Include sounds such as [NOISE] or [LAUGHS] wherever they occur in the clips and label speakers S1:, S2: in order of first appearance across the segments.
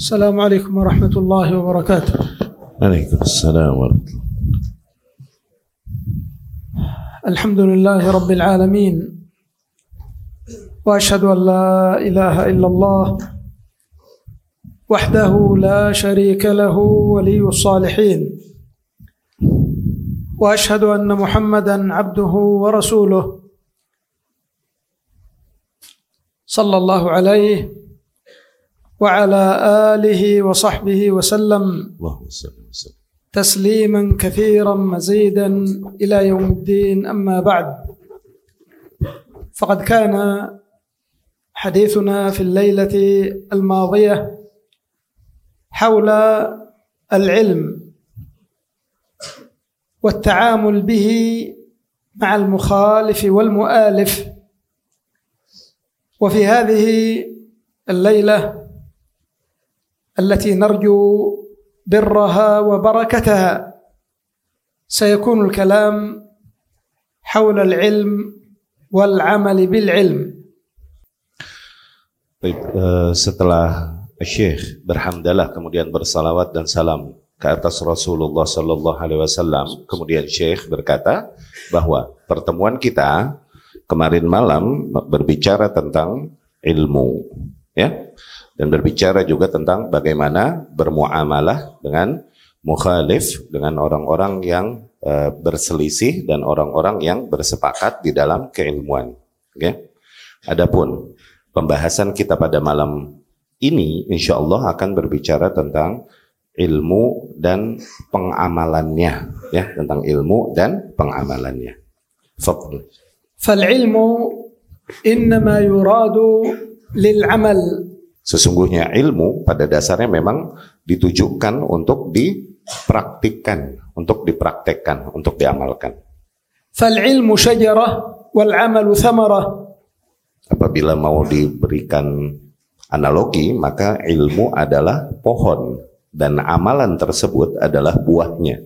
S1: السلام عليكم ورحمة الله وبركاته.
S2: عليكم السلام ورحمة الله.
S1: الحمد لله رب العالمين وأشهد أن لا إله إلا الله وحده لا شريك له ولي الصالحين. وأشهد أن محمدا عبده ورسوله. صلى الله عليه وعلى آله وصحبه وسلم.
S2: اللهم صل وسلم.
S1: تسليما كثيرا مزيدا إلى يوم الدين. أما بعد فقد كان حديثنا في الليلة الماضية حول العلم والتعامل به مع المخالف والمؤالف وفي هذه الليلة التي نرجو برها وبركتها سيكون الكلام حول العلم والعمل بالعلم
S2: Baik, eh, setelah Syekh berhamdalah kemudian bersalawat dan salam ke atas Rasulullah Sallallahu Alaihi Wasallam, kemudian Syekh berkata bahwa pertemuan kita kemarin malam berbicara tentang ilmu, ya, dan berbicara juga tentang bagaimana bermuamalah dengan mukhalif, dengan orang-orang yang eh, berselisih dan orang-orang yang bersepakat di dalam keilmuan. Oke. Adapun pembahasan kita pada malam ini insya Allah akan berbicara tentang ilmu dan pengamalannya ya tentang ilmu dan pengamalannya. Fadl.
S1: فالعلم انما يراد للعمل
S2: Sesungguhnya ilmu pada dasarnya memang ditujukan untuk dipraktikkan, untuk dipraktekkan, untuk diamalkan.
S1: فالعلم شجره والعمل ثمره
S2: Apabila mau diberikan analogi, maka ilmu adalah pohon dan amalan tersebut adalah buahnya.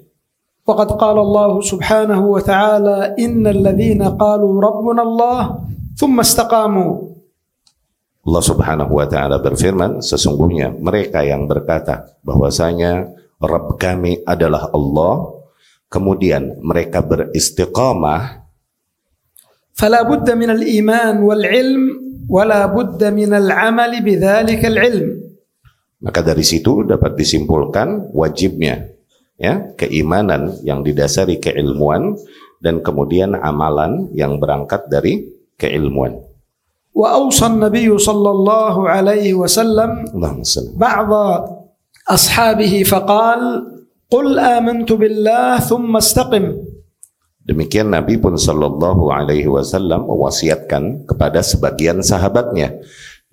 S1: وقد قال الله سبحانه وتعالى ان الذين قالوا ربنا الله ثم استقاموا
S2: Allah Subhanahu wa taala berfirman, sesungguhnya mereka yang berkata bahwasanya Rabb kami adalah Allah, kemudian mereka beristiqamah
S1: fala budda minal iman wal ilm wala budda minal amali al-ilm.
S2: Maka dari situ dapat disimpulkan wajibnya ya keimanan yang didasari keilmuan dan kemudian amalan yang berangkat dari keilmuan.
S1: واوصى النبي صلى الله عليه وسلم
S2: Allahumma salli.
S1: بعض اصحابه فقال قل امنت بالله ثم استقم
S2: Demikian Nabi pun Shallallahu Alaihi Wasallam mewasiatkan kepada sebagian sahabatnya.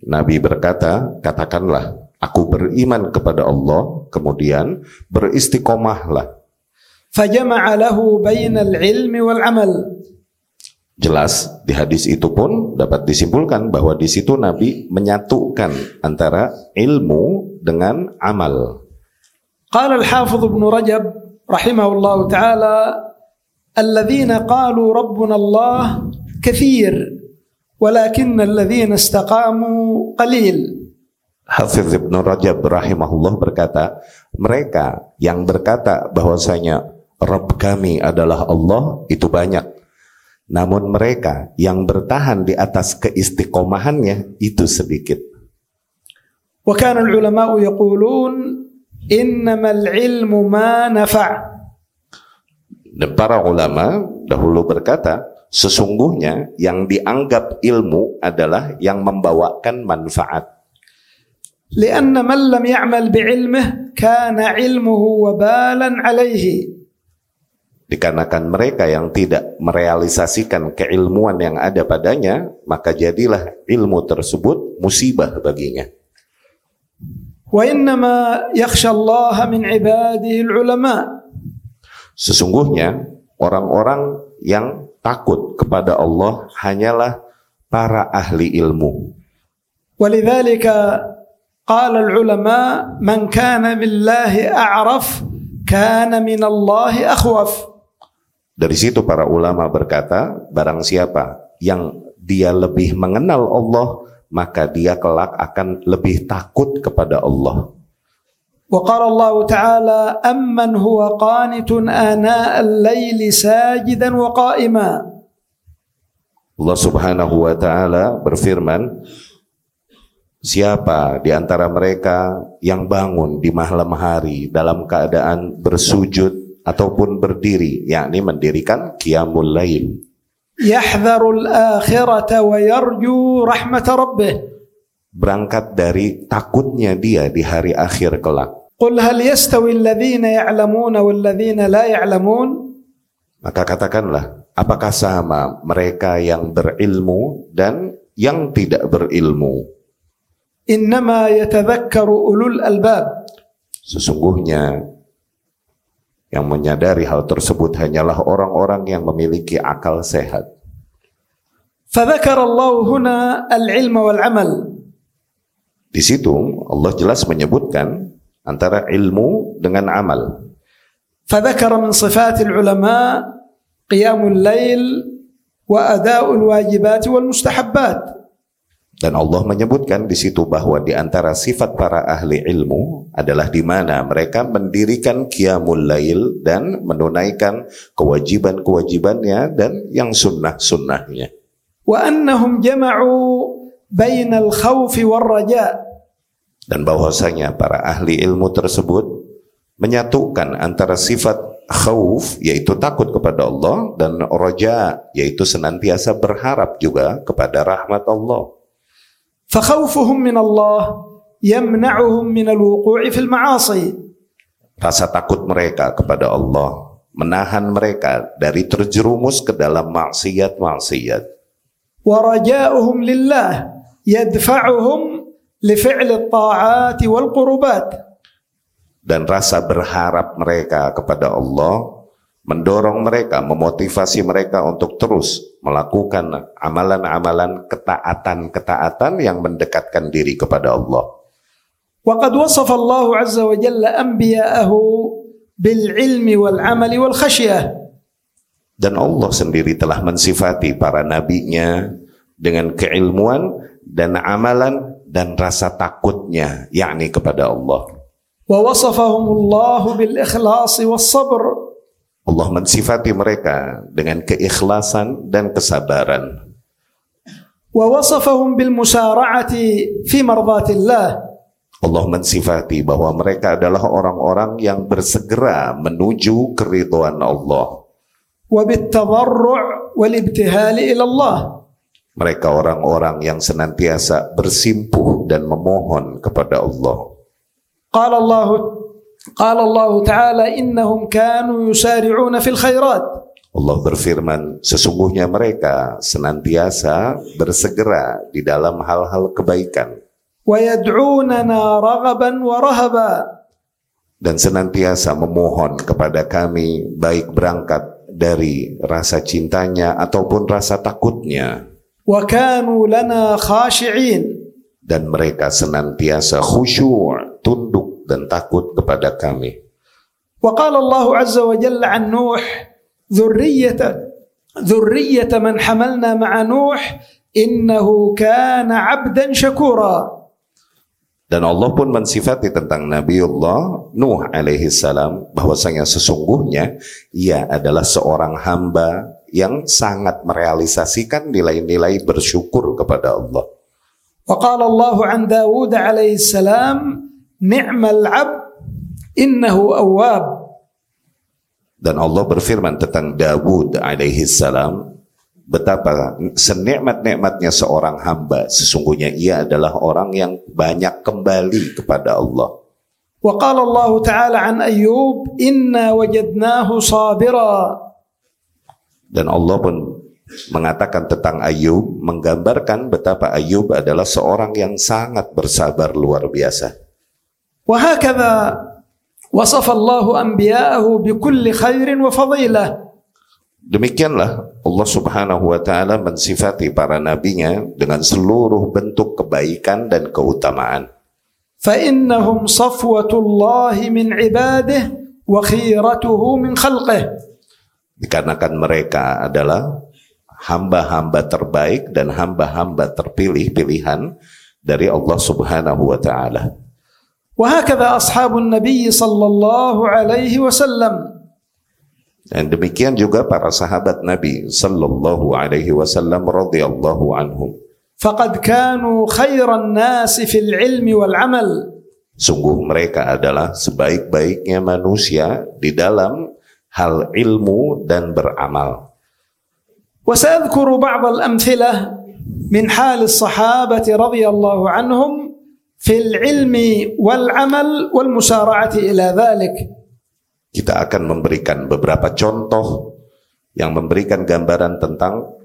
S2: Nabi berkata, katakanlah, aku beriman kepada Allah, kemudian beristiqomahlah.
S1: فجمع له بين العلم والعمل
S2: Jelas di hadis itu pun dapat disimpulkan bahwa di situ Nabi menyatukan antara ilmu dengan amal.
S1: Qala al-Hafidh Ibn Rajab rahimahullah taala alladhina qalu rabbuna Allah kathir walakin alladhina istaqamu qalil.
S2: Hafiz Ibn Rajab rahimahullah berkata, mereka yang berkata bahwasanya Rabb kami adalah Allah itu banyak Namun mereka yang bertahan di atas keistiqomahannya itu sedikit.
S1: وكان العلماء يقولون انما العلم ما نفع
S2: Dan para ulama dahulu berkata, sesungguhnya yang dianggap ilmu adalah yang membawakan manfaat.
S1: لان من لم يعمل بعلمه كان علمه وبالا عليه
S2: Dikarenakan mereka yang tidak merealisasikan keilmuan yang ada padanya, maka jadilah ilmu tersebut musibah baginya.
S1: وانما يخشى الله من عباده العلماء
S2: Sesungguhnya orang-orang yang takut kepada Allah hanyalah para ahli ilmu.
S1: ولذلك قال العلماء من كان بالله اعرف كان من الله اخوف
S2: Dari situ para ulama berkata, barang siapa yang dia lebih mengenal Allah, maka dia kelak akan lebih takut kepada Allah.
S1: وقال الله تعالى أمن هو قانت آناء الليل ساجدا وقائما
S2: Allah Subhanahu wa taala berfirman Siapa di antara mereka yang bangun di malam hari dalam keadaan bersujud ataupun berdiri yakni mendirikan qiyamul lail.
S1: Yahdharul akhirata wa yarju rahmat rabbih.
S2: Berangkat dari takutnya dia di hari akhir kelak.
S1: Qul hal yastawi alladhina ya'lamuna walladhina la ya'lamun?
S2: Maka katakanlah apakah sama mereka yang berilmu dan yang tidak berilmu?
S1: Innama yatadhakkaru ulul albab.
S2: Sesungguhnya yang menyadari hal tersebut hanyalah orang-orang yang memiliki akal sehat.
S1: فذكر الله هنا العلم والعمل
S2: Di situ Allah jelas menyebutkan antara ilmu dengan amal.
S1: فذكر من صفات العلماء قيام الليل وأداء الواجبات والمستحبات
S2: Dan Allah menyebutkan di situ bahwa di antara sifat para ahli ilmu adalah di mana mereka mendirikan qiyamul lail dan menunaikan kewajiban-kewajibannya dan yang sunnah-sunnahnya.
S1: Wa annahum jama'u bainal khawfi war raja.
S2: Dan bahwasanya para ahli ilmu tersebut menyatukan antara sifat khauf yaitu takut kepada Allah dan raja yaitu senantiasa berharap juga kepada rahmat Allah.
S1: Fakhawfuhum min Allah yamna'uhum min al-wuqu'i fil.
S2: Rasa takut mereka kepada Allah menahan mereka dari terjerumus ke dalam maksiat-maksiat.
S1: Wa raja'uhum lillah yadfa'uhum li fi'li wal qurubat.
S2: Dan rasa berharap mereka kepada Allah mendorong mereka, memotivasi mereka untuk terus melakukan amalan-amalan ketaatan-ketaatan yang mendekatkan diri kepada Allah.
S1: وقد وصف الله عز وجل أنبياءه بالعلم والعمل والخشية
S2: Dan Allah sendiri telah mensifati para nabinya dengan keilmuan dan amalan dan rasa takutnya, yakni kepada Allah.
S1: ووصفهم الله بالإخلاص والصبر
S2: Allah mensifati mereka dengan keikhlasan dan kesabaran.
S1: ووصفهم بالمسارعة في مرضاة الله
S2: Allah mensifati bahwa mereka adalah orang-orang yang bersegera menuju keridhaan Allah.
S1: وبالتضرع والابتهال إلى الله
S2: Mereka orang-orang yang senantiasa bersimpuh dan memohon kepada Allah.
S1: قال الله قال Allah تعالى إنهم كانوا يسارعون في الخيرات
S2: Allah berfirman, sesungguhnya mereka senantiasa bersegera di dalam hal-hal kebaikan. Dan senantiasa memohon kepada kami baik berangkat dari rasa cintanya ataupun rasa takutnya. Dan mereka senantiasa khusyuk, tunduk dan takut kepada kami.
S1: وقال الله عز وجل عن نوح ذرية ذرية من حملنا مع نوح إنه كان عبدا شكورا
S2: Dan Allah pun mensifati tentang Nabiullah Nuh alaihi salam bahwasanya sesungguhnya ia adalah seorang hamba yang sangat merealisasikan nilai-nilai bersyukur kepada Allah.
S1: وقال الله عن داود عليه السلام ni'mal 'abd innahu awwab.
S2: Dan Allah berfirman tentang Dawud alaihi salam, betapa senikmat-nikmatnya seorang hamba, sesungguhnya ia adalah orang yang banyak kembali kepada Allah.
S1: Wa qala Allah Ta'ala an Ayyub, "Inna wajadnahu sabira."
S2: Dan Allah pun mengatakan tentang Ayub, menggambarkan betapa Ayub adalah seorang yang sangat bersabar luar biasa.
S1: وهكذا وصف الله أنبياءه بكل خير وفضيلة
S2: Demikianlah Allah Subhanahu wa taala mensifati para nabinya dengan seluruh bentuk kebaikan dan keutamaan.
S1: فإنهم صفوة الله من عباده وخيرته من خلقه
S2: Dikarenakan mereka adalah hamba-hamba terbaik dan hamba-hamba terpilih pilihan dari Allah Subhanahu wa taala.
S1: وهكذا أصحاب النبي صلى الله عليه وسلم
S2: Dan demikian juga para sahabat Nabi sallallahu alaihi wasallam radhiyallahu anhum.
S1: فقد كانوا خير الناس في العلم والعمل
S2: Sungguh mereka adalah sebaik-baiknya manusia di dalam hal ilmu dan beramal.
S1: وسأذكر بعض الأمثلة من حال الصحابة رضي الله عنهم في العلم والعمل والمسارعة إلى ذلك
S2: Kita akan memberikan beberapa contoh yang memberikan gambaran tentang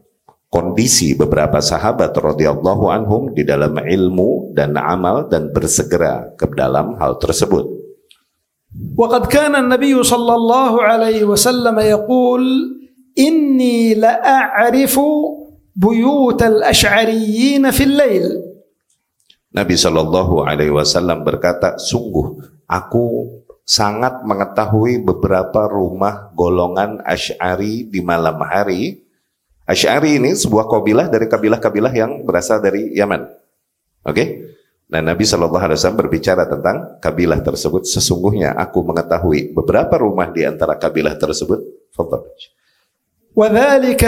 S2: kondisi beberapa sahabat radhiyallahu anhum di dalam ilmu dan amal dan bersegera ke dalam hal tersebut.
S1: وقد كان النبي صلى الله عليه وسلم يقول إني لأعرف بيوت الأشعريين في الليل
S2: Nabi Shallallahu Alaihi Wasallam berkata, sungguh aku sangat mengetahui beberapa rumah golongan Ash'ari di malam hari. Ash'ari ini sebuah kabilah dari kabilah-kabilah yang berasal dari Yaman. Oke? Dan Nabi Shallallahu Alaihi Wasallam berbicara tentang kabilah tersebut. Sesungguhnya aku mengetahui beberapa rumah di antara kabilah tersebut. Fadhal.
S1: وذلك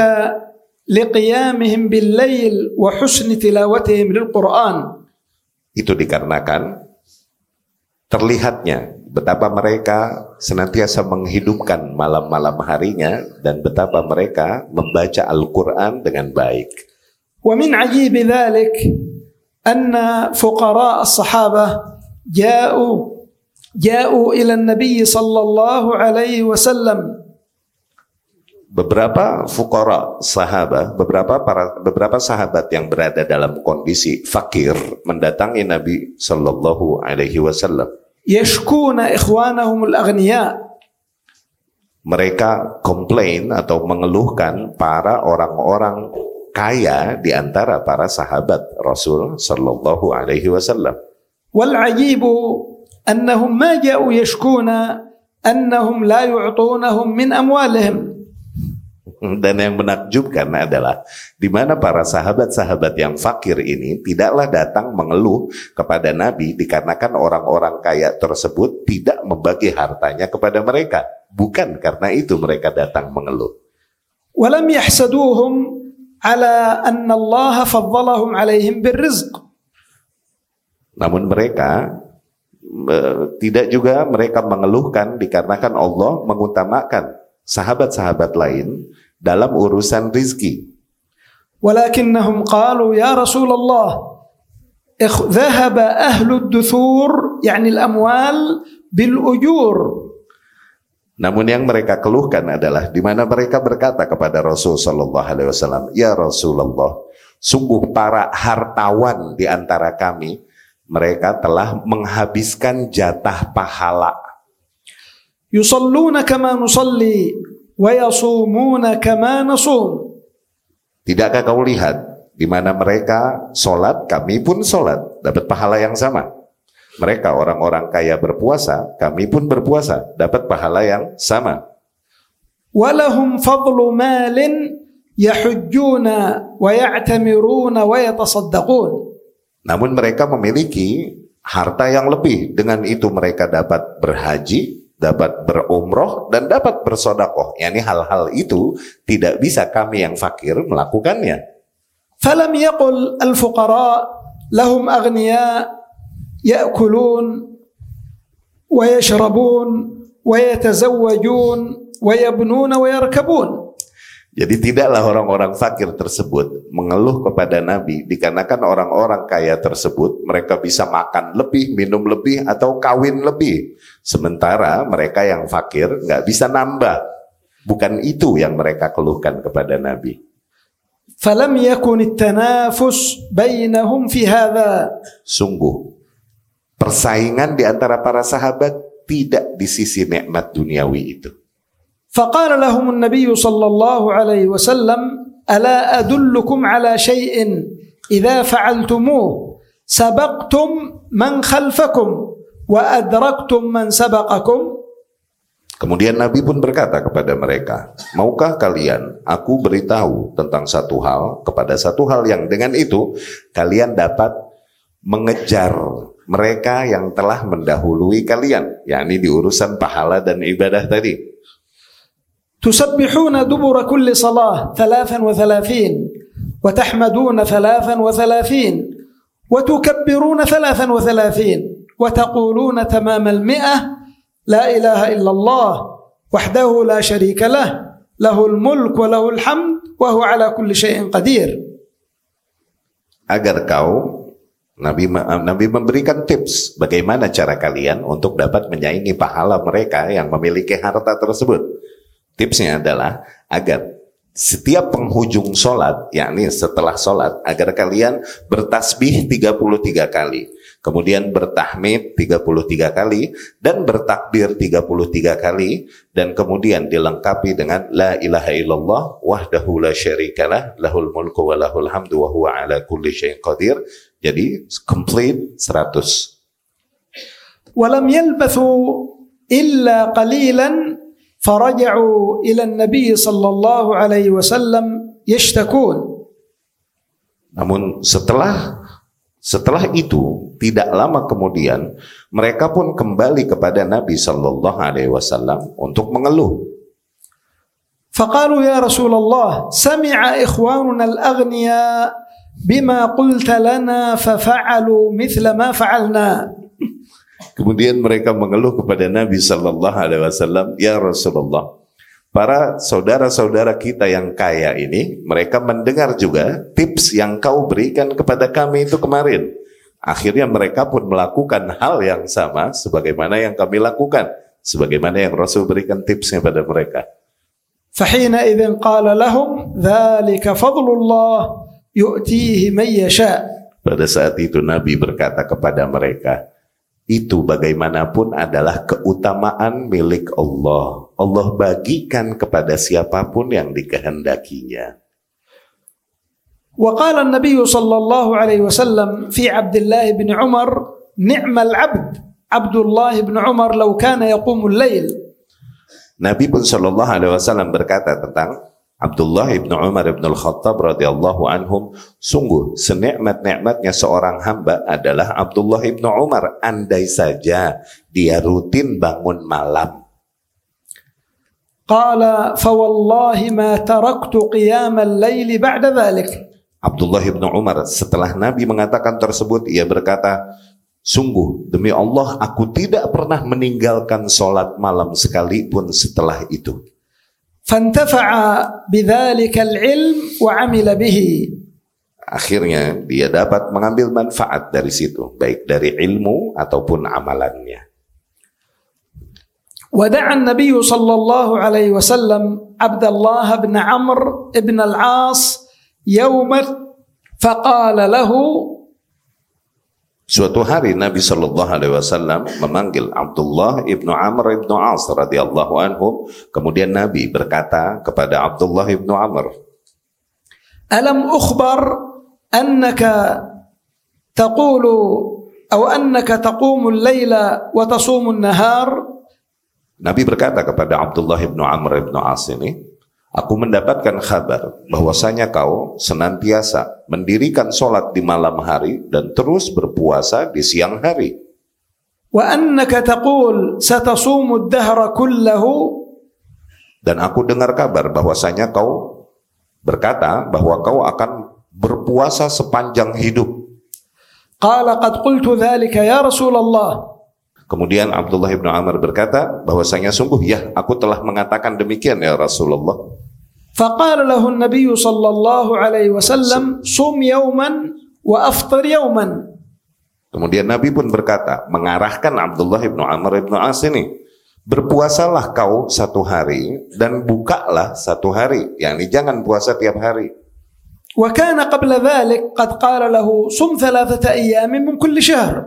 S1: لقيامهم بالليل وحسن تلاوتهم للقرآن
S2: Itu dikarenakan terlihatnya betapa mereka senantiasa menghidupkan malam-malam harinya dan betapa mereka membaca Al-Quran dengan baik.
S1: ومن عجيب ذلك أن فقراء الصحابة جاءوا جاءوا إلى النبي صلى الله عليه وسلم
S2: beberapa fukara sahaba, beberapa para beberapa sahabat yang berada dalam kondisi fakir mendatangi Nabi Shallallahu Alaihi Wasallam.
S1: Yashkuna ikhwanahum al-aghniya.
S2: Mereka komplain atau mengeluhkan para orang-orang kaya di antara para sahabat Rasul Shallallahu Alaihi Wasallam.
S1: Wal annahum ma ja'u yashkuna annahum la yu'tunahum min amwalihim
S2: dan yang menakjubkan adalah di mana para sahabat-sahabat yang fakir ini tidaklah datang mengeluh kepada Nabi dikarenakan orang-orang kaya tersebut tidak membagi hartanya kepada mereka. Bukan karena itu mereka datang mengeluh.
S1: Walam yahsaduhum ala anna Allah faddalahum alaihim birrizq.
S2: Namun mereka e, tidak juga mereka mengeluhkan dikarenakan Allah mengutamakan sahabat-sahabat lain dalam urusan rizki.
S1: ولكنهم قالوا يا رسول الله اخ- ذهب أهل الدثور يعني الأموال بالأجور
S2: Namun yang mereka keluhkan adalah di mana mereka berkata kepada Rasul Shallallahu Alaihi Wasallam, ya Rasulullah, sungguh para hartawan di antara kami, mereka telah menghabiskan jatah pahala.
S1: يصلون كما wa yasumuna kama nasum.
S2: Tidakkah kau lihat di mana mereka solat, kami pun solat, dapat pahala yang sama. Mereka orang-orang kaya berpuasa, kami pun berpuasa, dapat pahala yang sama.
S1: Walahum fadlu malin yahujjuna wa ya'tamiruna wa yatasaddaqun.
S2: Namun mereka memiliki harta yang lebih. Dengan itu mereka dapat berhaji, dapat berumroh dan dapat bersodakoh. Yani hal-hal itu tidak bisa kami yang fakir melakukannya.
S1: Falam yaqul al-fuqara lahum aghniya ya'kulun wa yashrabun wa yatazawwajun wa yabnun wa yarkabun.
S2: Jadi tidaklah orang-orang fakir tersebut mengeluh kepada Nabi dikarenakan orang-orang kaya tersebut mereka bisa makan lebih, minum lebih, atau kawin lebih. Sementara mereka yang fakir nggak bisa nambah. Bukan itu yang mereka keluhkan kepada Nabi.
S1: فلم يكن التنافس بينهم في هذا
S2: Sungguh, persaingan di antara para sahabat tidak di sisi nikmat duniawi itu.
S1: فقال لهم النبي صلى الله عليه وسلم الا ادلكم على شيء اذا فعلتموه سبقتم من خلفكم وادركتم من سبقكم
S2: Kemudian Nabi pun berkata kepada mereka, Maukah kalian aku beritahu tentang satu hal kepada satu hal yang dengan itu kalian dapat mengejar mereka yang telah mendahului kalian, yakni di urusan pahala dan ibadah tadi.
S1: تسبحون دبر كل صلاة ثلاثا وثلاثين وتحمدون ثلاثا وثلاثين وتكبرون ثلاثا وثلاثين وتقولون تمام المئة لا إله إلا الله وحده لا شريك له له الملك وله الحمد وهو على كل شيء قدير
S2: agar kau Nabi Nabi memberikan tips bagaimana cara kalian untuk dapat menyaingi pahala mereka yang memiliki harta tersebut. Tipsnya adalah agar setiap penghujung sholat, yakni setelah sholat, agar kalian bertasbih 33 kali, kemudian bertahmid 33 kali, dan bertakbir 33 kali, dan kemudian dilengkapi dengan La ilaha illallah wahdahu la syarikalah lahul mulku wa lahul hamdu wa huwa ala kulli syai'in qadir. Jadi complete 100.
S1: Walam yalbathu illa qalilan فرجعوا إلى النبي صلى الله عليه وسلم يشتكون
S2: Namun setelah setelah itu tidak lama kemudian mereka pun kembali kepada Nabi Shallallahu Alaihi Wasallam untuk mengeluh.
S1: فقالوا يا رسول الله سمع إخواننا الأغنياء بما قلت لنا ففعلوا مثل ما فعلنا
S2: Kemudian mereka mengeluh kepada Nabi Shallallahu Alaihi Wasallam, ya Rasulullah, para saudara-saudara kita yang kaya ini, mereka mendengar juga tips yang kau berikan kepada kami itu kemarin. Akhirnya mereka pun melakukan hal yang sama sebagaimana yang kami lakukan, sebagaimana yang Rasul berikan tipsnya pada mereka.
S1: فحينئذ قال لهم ذلك فضل الله يؤتيه من يشاء
S2: Pada saat itu Nabi berkata kepada mereka, itu bagaimanapun adalah keutamaan milik Allah. Allah bagikan kepada siapapun yang dikehendakinya.
S1: وقال النبي صلى الله عليه وسلم في عبد الله بن عمر نعم العبد عبد الله بن عمر لو كان يقوم الليل
S2: Nabi pun Shallallahu Alaihi Wasallam berkata tentang Abdullah ibnu Umar al-Khattab radhiyallahu anhum sungguh senikmat-nikmatnya seorang hamba adalah Abdullah ibnu Umar. Andai saja dia rutin bangun malam.
S1: Qala fawallahi ma taraktu qiyam al-lail ba'da dhalik.
S2: Abdullah ibnu Umar setelah Nabi mengatakan tersebut ia berkata Sungguh demi Allah aku tidak pernah meninggalkan solat malam sekalipun setelah itu
S1: فانتفع بذلك العلم وعمل به
S2: Akhirnya dia dapat mengambil manfaat dari situ, baik dari ilmu ataupun amalannya.
S1: ودعا النبي صلى الله عليه وسلم عبد الله بن عمرو بن العاص يوما فقال له
S2: Suatu hari Nabi Shallallahu Alaihi Wasallam memanggil Abdullah ibnu Amr ibnu As radhiyallahu anhu. Kemudian Nabi berkata kepada Abdullah ibnu Amr,
S1: Alam ukhbar annaka taqulu atau annaka taqumul layla wa tasumun nahar?
S2: Nabi berkata kepada Abdullah ibnu Amr ibnu As ini, Aku mendapatkan kabar bahwasanya kau senantiasa mendirikan solat di malam hari dan terus berpuasa di siang hari. Dan aku dengar kabar bahwasanya kau berkata bahwa kau akan berpuasa sepanjang hidup. Kemudian Abdullah ibnu Amr berkata bahwasanya sungguh ya aku telah mengatakan demikian ya Rasulullah.
S1: فقال له النبي صلى الله عليه وسلم صم يوما وأفطر يوما
S2: Kemudian Nabi pun berkata mengarahkan Abdullah ibnu Amr ibnu As ini berpuasalah kau satu hari dan bukalah satu hari. yakni jangan puasa tiap hari.
S1: وكان قبل ذلك قد قال له صم ثلاثة أيام من كل شهر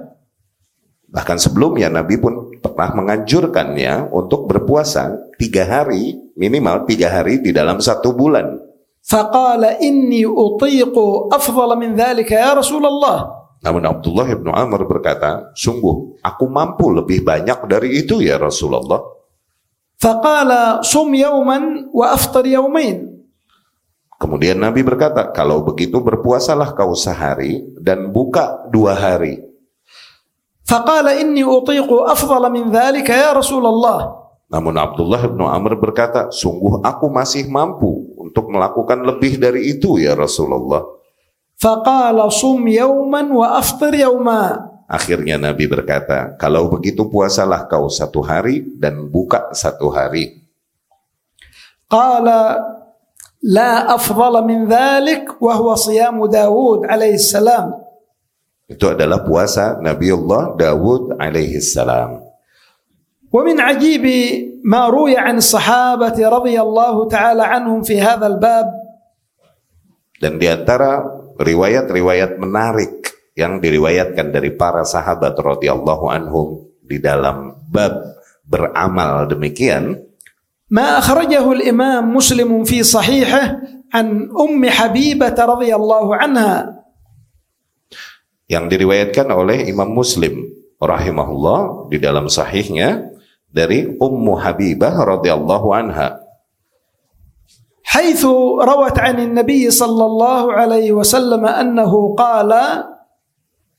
S2: Bahkan sebelumnya Nabi pun pernah menganjurkannya untuk berpuasa tiga hari, minimal tiga hari di dalam satu bulan.
S1: فقال إني أطيق أفضل من ذلك يا رسول الله
S2: Namun Abdullah ibnu Amr berkata, sungguh aku mampu lebih banyak dari itu ya Rasulullah.
S1: فقال صم يوما وأفطر يومين
S2: Kemudian Nabi berkata, kalau begitu berpuasalah kau sehari dan buka dua hari.
S1: Faqala inni utiqu afdala min dhalika ya Rasulullah.
S2: Namun Abdullah bin Amr berkata, sungguh aku masih mampu untuk melakukan lebih dari itu ya Rasulullah.
S1: Faqala sum yauman wa aftir yauma.
S2: Akhirnya Nabi berkata, kalau begitu puasalah kau satu hari dan buka satu hari.
S1: Qala la afdala min dhalik wa huwa siyamu Dawud alaihissalam.
S2: Itu adalah puasa Nabiullah Dawud alaihi salam.
S1: ومن عجيب ما روي عن الصحابة رضي الله تعالى عنهم في هذا الباب
S2: Dan di antara riwayat-riwayat menarik yang diriwayatkan dari para sahabat radhiyallahu anhum di dalam bab beramal demikian
S1: ما أخرجه الإمام مسلم في صحيحه عن أم حبيبة رضي الله عنها
S2: yang diriwayatkan oleh Imam Muslim rahimahullah di dalam sahihnya dari Ummu Habibah radhiyallahu anha
S1: حيث روت عن النبي صلى الله عليه وسلم أنه قال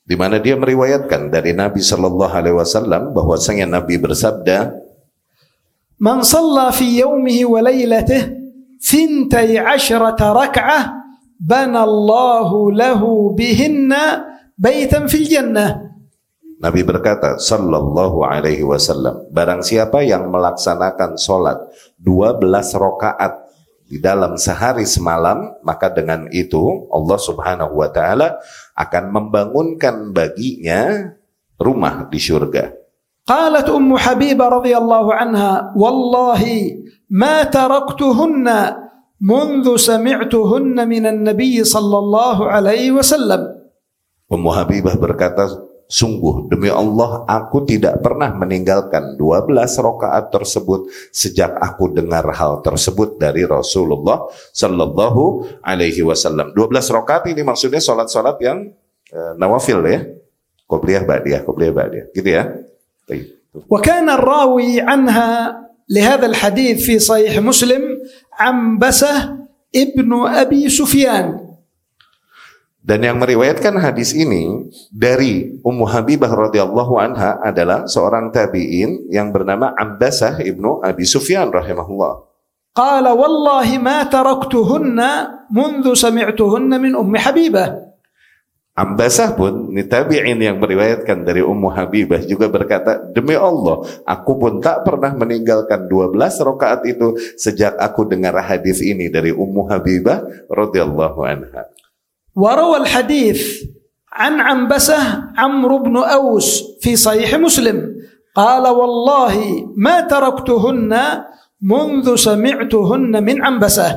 S2: di mana dia meriwayatkan dari Nabi Shallallahu alaihi wasallam bahwasanya Nabi bersabda
S1: من صلى في يومه وليلته ثنتي عشرة ركعة بنى الله له بهن بيتا في الجنة
S2: Nabi berkata sallallahu alaihi wasallam barang siapa yang melaksanakan sholat 12 rakaat di dalam sehari semalam maka dengan itu Allah Subhanahu wa taala akan membangunkan baginya rumah di surga.
S1: قالت أم حبيبة رضي الله عنها والله ما تركتهن منذ سمعتهن من النبي صلى الله عليه وسلم
S2: Ummu Habibah berkata, sungguh demi Allah aku tidak pernah meninggalkan 12 rakaat tersebut sejak aku dengar hal tersebut dari Rasulullah Sallallahu Alaihi Wasallam. 12 rakaat ini maksudnya sholat-sholat yang eh, nawafil ya, qobliyah ba'diyah, qobliyah ba'diyah, gitu ya. Baik.
S1: وكان الراوي عنها لهذا الحديث في صحيح مسلم عنبسة ابن أبي سفيان
S2: Dan yang meriwayatkan hadis ini dari Ummu Habibah radhiyallahu anha adalah seorang tabi'in yang bernama Ambasah ibnu Abi Sufyan rahimahullah.
S1: قال والله ما تركتهن منذ سمعتهن من أم حبيبة
S2: Ambasah pun, ini tabi'in yang meriwayatkan dari Ummu Habibah juga berkata, Demi Allah, aku pun tak pernah meninggalkan 12 rakaat itu sejak aku dengar hadis ini dari Ummu Habibah radhiyallahu anha.
S1: وروى الحديث عن عنبسة عمرو بن أوس في صحيح مسلم قال والله ما تركتهن منذ سمعتهن من عنبسة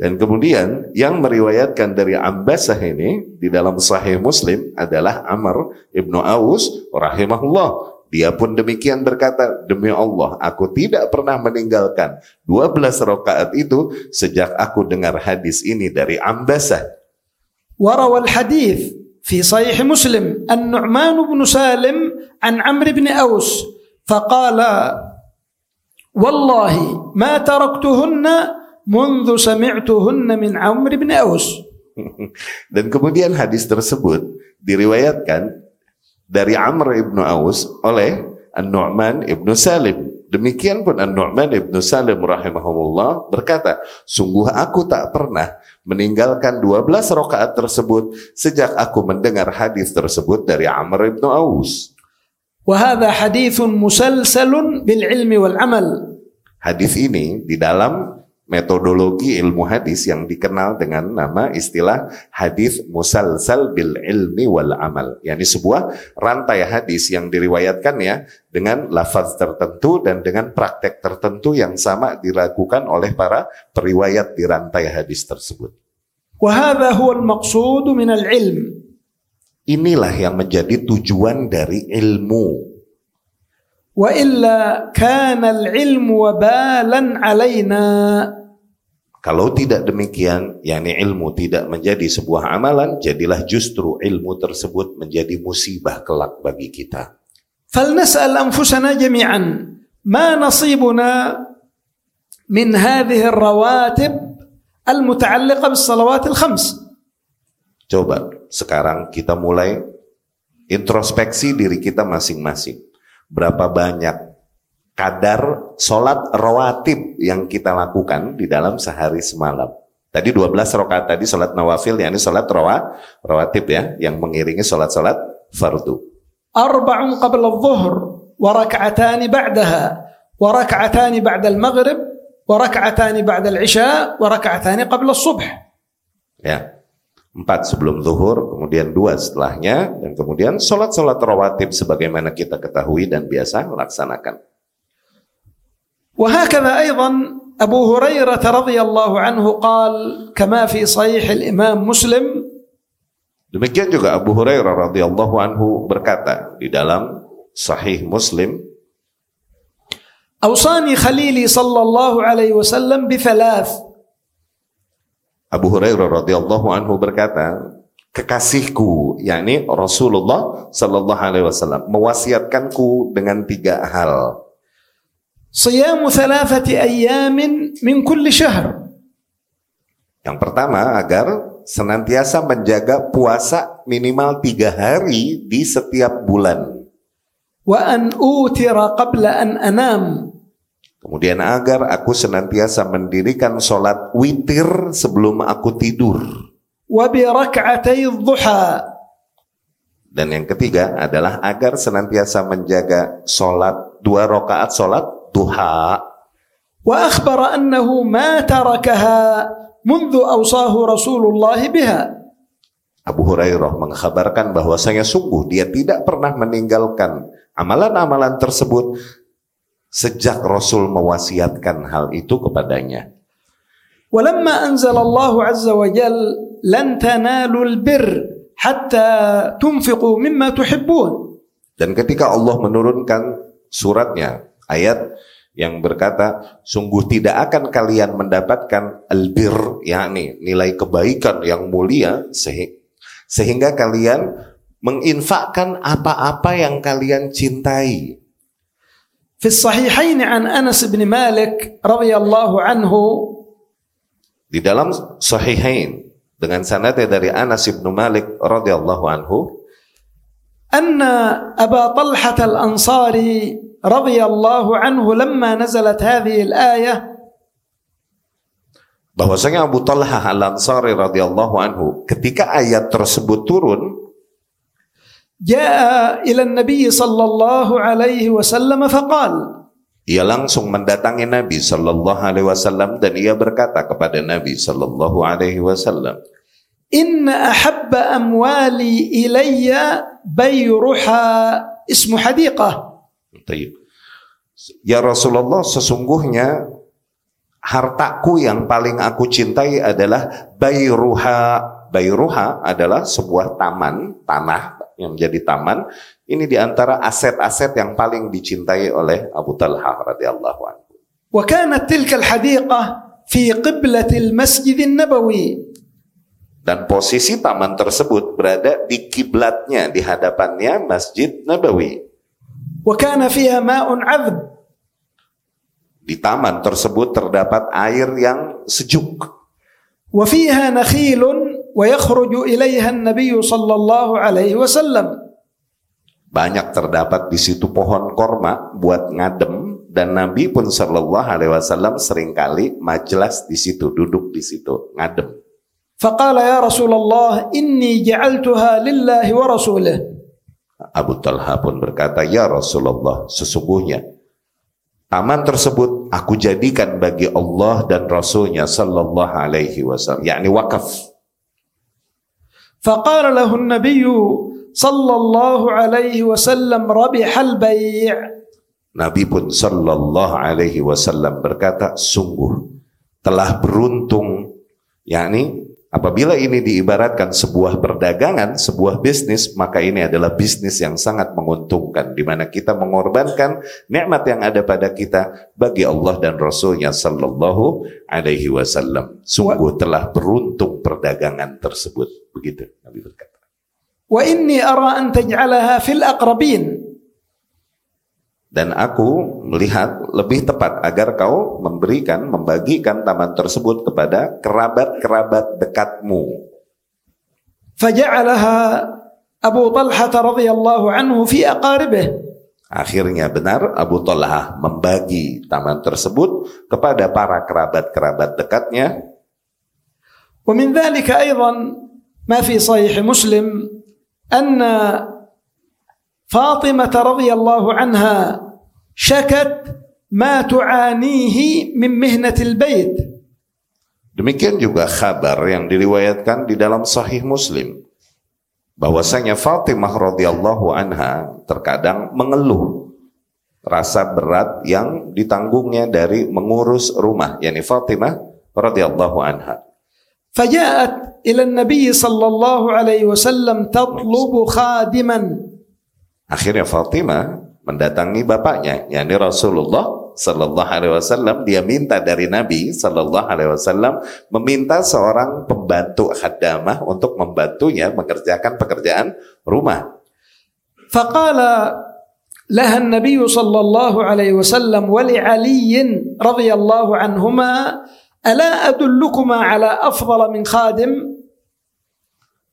S2: Dan kemudian yang meriwayatkan dari Ambasah ini di dalam Sahih Muslim adalah Amr ibnu Aus rahimahullah. Dia pun demikian berkata, demi Allah, aku tidak pernah meninggalkan 12 rakaat itu sejak aku dengar hadis ini dari Ambasah.
S1: وروى الحديث في صحيح مسلم النعمان بن سالم عن عمرو بن أوس فقال والله ما تركتهن منذ سمعتهن من عمرو بن أوس [LAUGHS]
S2: Dan kemudian hadis tersebut diriwayatkan dari Amr ibnu Aus oleh An-Nu'man ibnu Salim. Demikian pun An-Nu'man ibnu Salim rahimahullah berkata, Sungguh aku tak pernah meninggalkan 12 rakaat tersebut sejak aku mendengar hadis tersebut dari Amr ibnu Aus.
S1: Wahada hadithun musalsalun bil ilmi wal amal.
S2: Hadis ini di dalam metodologi ilmu hadis yang dikenal dengan nama istilah hadis musalsal bil ilmi wal amal. yakni sebuah rantai hadis yang diriwayatkan ya dengan lafaz tertentu dan dengan praktek tertentu yang sama dilakukan oleh para periwayat di rantai hadis tersebut.
S1: وهذا هو المقصود من العلم
S2: Inilah yang menjadi tujuan dari ilmu.
S1: والا كان العلم وبالا علينا
S2: Kalau tidak demikian, yakni ilmu tidak menjadi sebuah amalan, jadilah justru ilmu tersebut menjadi musibah kelak bagi kita.
S1: فلنسال انفسنا جميعا ما نصيبنا من هذه الرواتب المتعلقه بالصلوات الخمس
S2: Coba sekarang kita mulai introspeksi diri kita masing-masing. Berapa banyak kadar sholat rawatib yang kita lakukan di dalam sehari semalam. Tadi 12 rakaat tadi sholat nawafil, yakni sholat rawa, rawatib ya, yang mengiringi sholat-sholat fardu.
S1: Arba'un qabla zuhur, wa raka'atani ba'daha, wa raka'atani ba'da maghrib wa raka'atani ba'da al-isha, wa raka'atani qabla subh.
S2: Ya, empat sebelum zuhur, kemudian dua setelahnya, dan kemudian sholat-sholat rawatib sebagaimana kita ketahui dan biasa melaksanakan.
S1: وهكذا أيضا أبو هريرة رضي الله عنه قال كما في صحيح الإمام مسلم
S2: Demikian juga Abu Hurairah radhiyallahu anhu berkata di dalam Sahih Muslim,
S1: أوصاني خليلي صلى الله عليه وسلم بثلاث
S2: Abu Hurairah radhiyallahu anhu berkata, kekasihku yakni Rasulullah sallallahu alaihi wasallam mewasiatkanku dengan tiga hal.
S1: Siyamu thalathati ayyamin min kulli syahr.
S2: Yang pertama agar senantiasa menjaga puasa minimal tiga hari di setiap bulan.
S1: Wa an utira qabla an.
S2: Kemudian agar aku senantiasa mendirikan sholat witir sebelum aku tidur. Dan yang ketiga adalah agar senantiasa menjaga sholat dua rakaat sholat duha
S1: wa akhbara annahu ma tarakaha mundu awsahu Rasulullah biha
S2: Abu Hurairah mengkhabarkan bahwasanya sungguh dia tidak pernah meninggalkan amalan-amalan tersebut sejak Rasul mewasiatkan hal itu kepadanya.
S1: Walamma anzala Allah azza wa jal lan tanalul birr hatta tunfiqu mimma tuhibbun.
S2: Dan ketika Allah menurunkan suratnya ayat yang berkata, sungguh tidak akan kalian mendapatkan albir, yakni nilai kebaikan yang mulia, sehi- sehingga kalian menginfakkan apa-apa yang kalian cintai.
S1: في الصحيحين عن أنس بن مالك رضي الله عنه
S2: Di dalam Sahihain dengan sanadnya dari Anas bin Malik radhiyallahu anhu
S1: أن أبا طلحة الأنصاري radhiyallahu anhu عنه لما نزلت هذه الآية
S2: bahwasanya Abu Talha Al Ansari radhiyallahu anhu ketika ayat tersebut turun
S1: jaya. إلى النبي صلى الله عليه وسلم فقال
S2: ia langsung mendatangi Nabi sallallahu alaihi wasallam dan ia berkata kepada Nabi sallallahu alaihi wasallam
S1: inna ahabba amwali ilayya bayruha ismu hadiqah
S2: Taib. Ya Rasulullah sesungguhnya hartaku yang paling aku cintai adalah bayruha. Bayruha adalah sebuah taman, tanah yang menjadi taman. Ini di antara aset-aset yang paling dicintai oleh Abu Talha radhiyallahu anhu.
S1: Wa kanat tilkal hadiqah fi qiblatil masjid nabawi
S2: dan posisi taman tersebut berada di kiblatnya di hadapannya Masjid Nabawi.
S1: وكان فيها ماء عذب
S2: Di taman tersebut terdapat air yang sejuk.
S1: وفيها نخيل ويخرج إليها النبي صلى الله عليه وسلم
S2: Banyak terdapat di situ pohon korma buat ngadem dan Nabi pun Shallallahu Alaihi Wasallam seringkali majelas di situ, duduk di situ, ngadem.
S1: فقال يا رسول الله إني جعلتها لله ورسوله
S2: Abu Talha pun berkata, Ya Rasulullah, sesungguhnya taman tersebut aku jadikan bagi Allah dan Rasulnya Sallallahu Alaihi Wasallam, yakni wakaf.
S1: فقال له النبي صلى الله عليه وسلم ربح البيع
S2: Nabi pun Sallallahu Alaihi Wasallam berkata, sungguh telah beruntung, yakni Apabila ini diibaratkan sebuah perdagangan, sebuah bisnis, maka ini adalah bisnis yang sangat menguntungkan, di mana kita mengorbankan nikmat yang ada pada kita bagi Allah dan Rasulnya Sallallahu Alaihi Wasallam. Sungguh telah beruntung perdagangan tersebut. Begitu Nabi berkata.
S1: Wa inni ara an fil aqrabin
S2: dan aku melihat lebih tepat agar kau memberikan, membagikan taman tersebut kepada kerabat-kerabat dekatmu.
S1: Faja'alaha Abu Talha radhiyallahu anhu fi aqaribih.
S2: Akhirnya benar Abu Talha membagi taman tersebut kepada para kerabat-kerabat dekatnya.
S1: Wa min dzalika aidan ma fi sahih Muslim anna Fatimah radhiyallahu anha syakat ma tu'anihi min mihnatil bait.
S2: Demikian juga kabar yang diriwayatkan di dalam Sahih Muslim bahwasanya Fatimah radhiyallahu anha terkadang mengeluh rasa berat yang ditanggungnya dari mengurus rumah yakni Fatimah radhiyallahu anha.
S1: Faja'at ila Nabi sallallahu alaihi wasallam tatlubu khadiman.
S2: Akhirnya Fatimah mendatangi bapaknya yakni Rasulullah sallallahu alaihi wasallam dia minta dari Nabi sallallahu alaihi wasallam meminta seorang pembantu khadamah untuk membantunya mengerjakan pekerjaan rumah.
S1: فقال لها النبي صلى الله عليه وسلم ولعلي رضي الله عنهما ألا أدلكما على أفضل من خادم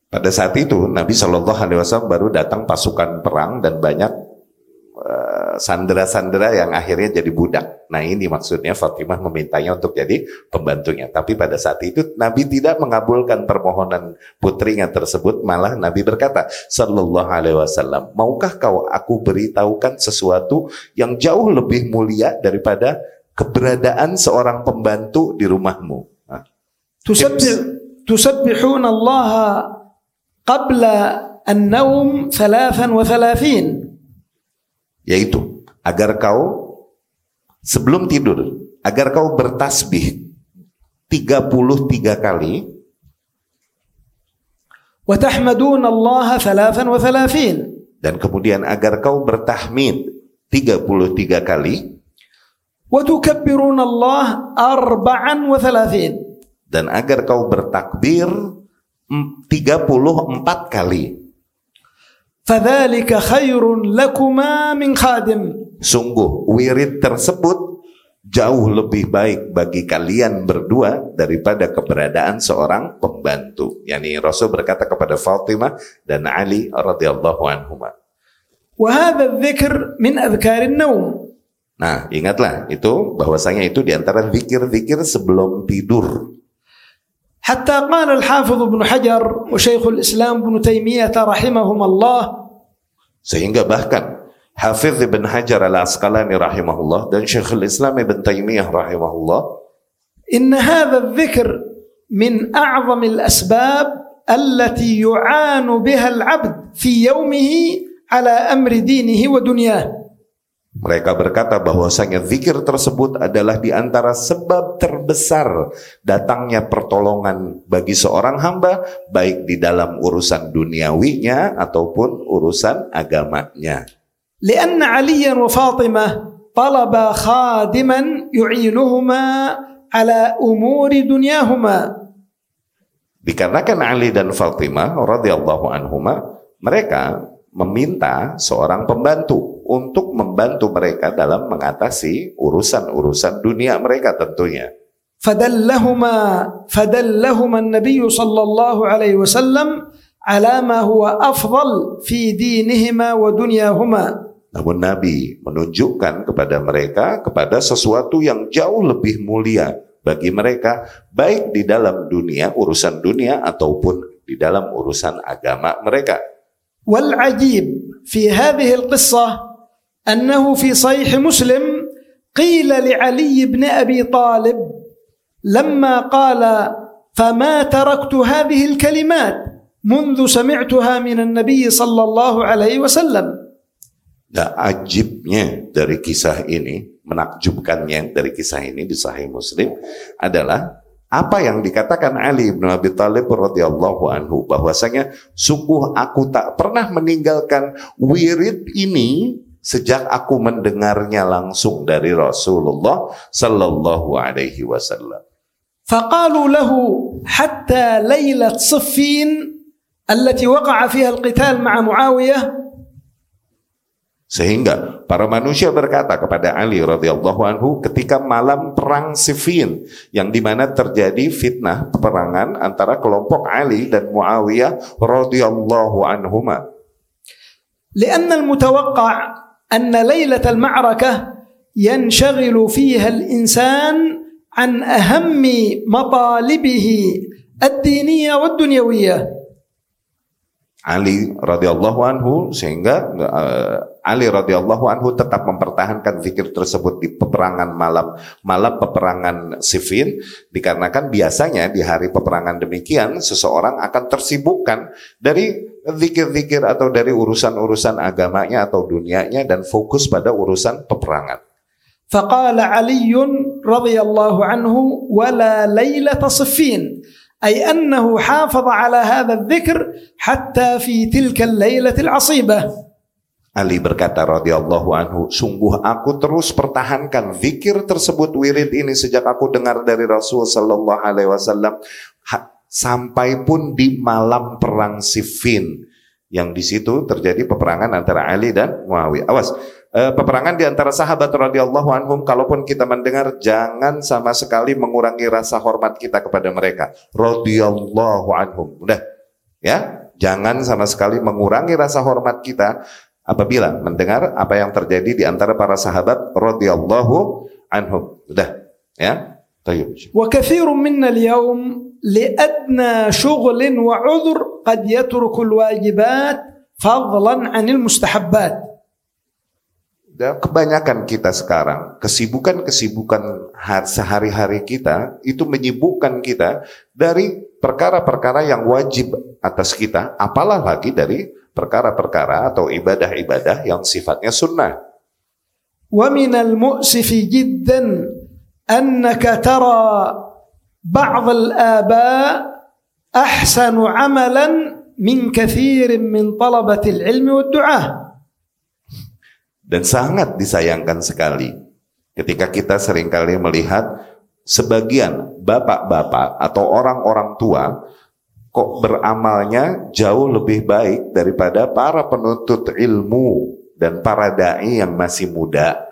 S2: Pada saat itu Nabi Shallallahu Alaihi Wasallam baru datang pasukan perang dan banyak eh, Eh, sandera-sandera yang akhirnya jadi budak. Nah ini maksudnya Fatimah memintanya untuk jadi pembantunya. Tapi pada saat itu Nabi tidak mengabulkan permohonan putrinya tersebut. Malah Nabi berkata, Sallallahu alaihi wasallam, maukah kau aku beritahukan sesuatu yang jauh lebih mulia daripada keberadaan seorang pembantu di rumahmu? Nah,
S1: Tusabbihun Allah qabla an-naum 33
S2: yaitu agar kau sebelum tidur agar kau bertasbih 33 kali
S1: وتحمدون الله ثلاثا وثلاثين
S2: dan kemudian agar kau bertahmid 33 kali
S1: وتكبرون الله أربعا وثلاثين
S2: dan agar kau bertakbir em, 34 kali
S1: Fadhalika khairun lakuma min khadim.
S2: Sungguh wirid tersebut jauh lebih baik bagi kalian berdua daripada keberadaan seorang pembantu. Yani Rasul berkata kepada Fatimah dan Ali radhiyallahu anhuma.
S1: Wahada dzikr min adhkarin naum.
S2: Nah, ingatlah itu bahwasanya itu di antara zikir-zikir sebelum tidur.
S1: حتى قال الحافظ ابن حجر وشيخ الإسلام ابن تيمية رحمهما الله
S2: Sehingga bahkan Hafiz Ibn Hajar al-Asqalani rahimahullah dan Syekhul Islam Ibn Taimiyah rahimahullah
S1: إن هذا الذكر من أعظم الأسباب التي يعان بها العبد في يومه على أمر دينه ودنياه.
S2: mereka berkata bahwasanya zikir tersebut adalah di antara sebab terbesar datangnya pertolongan bagi seorang hamba baik di dalam urusan duniawinya ataupun urusan agamanya.
S1: لأن عليا وفاطمة طلبا خادما يعينهما على أمور دنياهما
S2: Dikarenakan Ali dan Fatimah radhiyallahu anhuma mereka meminta seorang pembantu untuk membantu mereka dalam mengatasi urusan-urusan dunia mereka tentunya.
S1: فدلهما فدلهما النبي صلى الله عليه وسلم على ما هو أفضل في دينهما ودنياهما
S2: Namun Nabi menunjukkan kepada mereka kepada sesuatu yang jauh lebih mulia bagi mereka baik di dalam dunia urusan dunia ataupun di dalam urusan agama mereka.
S1: والعجيب في هذه القصة أنه في صحيح مسلم قيل لعلي بن أبي طالب لما قال فما تركت هذه الكلمات منذ سمعتها من النبي صلى الله عليه وسلم
S2: Nah, ajibnya dari kisah ini, menakjubkannya dari kisah ini di Sahih Muslim adalah apa yang dikatakan Ali bin Abi Thalib radhiyallahu anhu bahwasanya sungguh aku tak pernah meninggalkan wirid ini sejak aku mendengarnya langsung dari Rasulullah sallallahu alaihi wasallam.
S1: فقالوا له حتى ليلة صفين التي وقع فيها القتال مع معاوية
S2: Sehingga para manusia berkata kepada Ali radhiyallahu anhu ketika malam perang Siffin yang dimana terjadi fitnah peperangan antara kelompok Ali dan Muawiyah radhiyallahu anhuma.
S1: لأن المتوقع أن ليلة المعركة ينشغل فيها الإنسان عن أهم مطالبه الدينية والدنيوية.
S2: Ali radhiyallahu anhu sehingga eh, Ali radhiyallahu anhu tetap mempertahankan zikir tersebut di peperangan malam malam peperangan Siffin dikarenakan biasanya di hari peperangan demikian seseorang akan tersibukkan dari zikir-zikir atau dari urusan-urusan agamanya atau dunianya dan fokus pada urusan peperangan.
S1: فقال علي رضي الله عنه ولا ليلة صفين أي أنه حافظ على هذا الذكر حتى في تلك الليلة العصيبة
S2: Ali berkata radhiyallahu anhu, sungguh aku terus pertahankan zikir tersebut wirid ini sejak aku dengar dari Rasul sallallahu alaihi wasallam sampai pun di malam perang Siffin yang di situ terjadi peperangan antara Ali dan Muawiyah. Awas, eh, peperangan di antara sahabat radhiyallahu anhum kalaupun kita mendengar jangan sama sekali mengurangi rasa hormat kita kepada mereka. Radhiyallahu anhum. Udah. Ya, jangan sama sekali mengurangi rasa hormat kita apabila mendengar apa yang terjadi di antara para sahabat radhiyallahu anhum. Udah, ya. Tayyib.
S1: وكثير منا اليوم لأدنى شغل وعذر قد يترك الواجبات فضلا عن المستحبات
S2: Dan kebanyakan kita sekarang, kesibukan-kesibukan har- sehari-hari kita itu menyibukkan kita dari perkara-perkara yang wajib atas kita, apalah lagi dari perkara-perkara atau ibadah-ibadah yang sifatnya sunnah.
S1: Wa minal mu'sifi jiddan annaka tara ba'd al-aba ahsanu 'amalan min kathirin min talabatil ilmi wad du'ah.
S2: Dan sangat disayangkan sekali ketika kita sering kali melihat sebagian bapak-bapak atau orang-orang tua kok beramalnya jauh lebih baik daripada para penuntut ilmu dan para dai yang masih muda.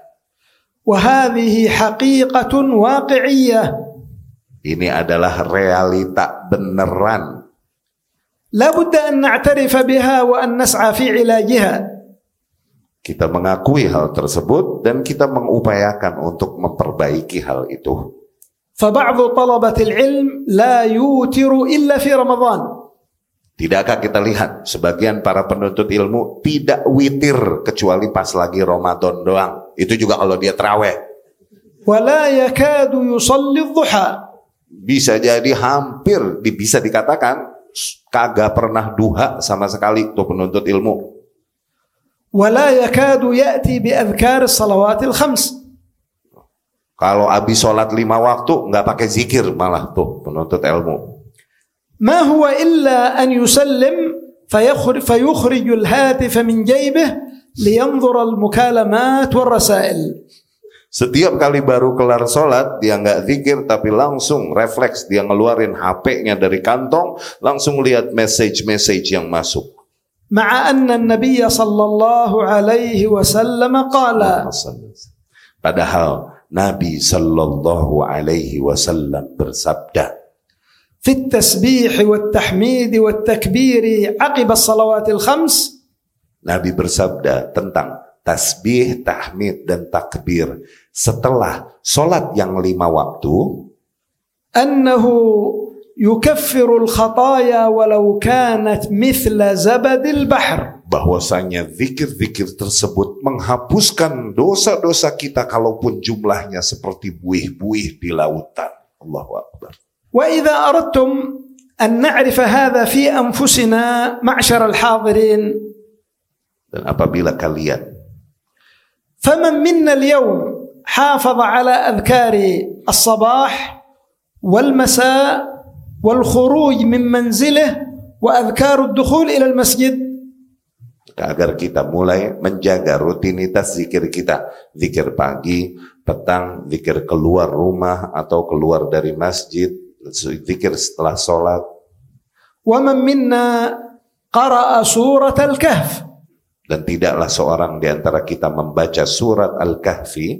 S2: Ini adalah realita beneran. Kita mengakui hal tersebut dan kita mengupayakan untuk memperbaiki hal itu.
S1: فبعض طلبة العلم لا يوتر إلا في رمضان
S2: Tidakkah kita lihat sebagian para penuntut ilmu tidak witir kecuali pas lagi Ramadan doang. Itu juga kalau dia terawih.
S1: ولا يكاد يصلي الضحى
S2: Bisa jadi hampir di- bisa dikatakan kagak pernah duha sama sekali tuh penuntut ilmu.
S1: ولا يكاد يأتي بأذكار الصلوات الخمس
S2: Kalau habis sholat lima waktu nggak pakai zikir malah tuh penuntut ilmu.
S1: ما هو إلا أن يسلم فيخرج, فيخرج الهاتف من جيبه لينظر المكالمات والرسائل
S2: Setiap kali baru kelar sholat, dia nggak zikir, tapi langsung refleks dia ngeluarin HP-nya dari kantong, langsung lihat message-message yang masuk.
S1: مع أن النبي صلى الله عليه وسلم قال
S2: Padahal Nabi sallallahu alaihi wasallam bersabda,
S1: "Fit tasbih wa tahmid wa takbir aqiba salawatil khams."
S2: Nabi bersabda tentang tasbih, tahmid dan takbir setelah solat yang lima waktu.
S1: Annahu yukaffirul khataya walau kanat mithla zabadil bahr
S2: bahwasanya zikir-zikir tersebut menghapuskan dosa-dosa kita kalaupun jumlahnya seperti buih-buih di lautan. Allahu Akbar.
S1: وإذا أردتم أن نعرف هذا في أنفسنا معشر الحاضرين
S2: Dan apabila kalian
S1: فمن منا اليوم حافظ على أذكار الصباح والمساء والخروج من منزله وأذكار الدخول إلى المسجد
S2: agar kita mulai menjaga rutinitas zikir kita, zikir pagi, petang, zikir keluar rumah atau keluar dari masjid, zikir setelah sholat. Dan tidaklah seorang di antara kita membaca surat Al-Kahfi.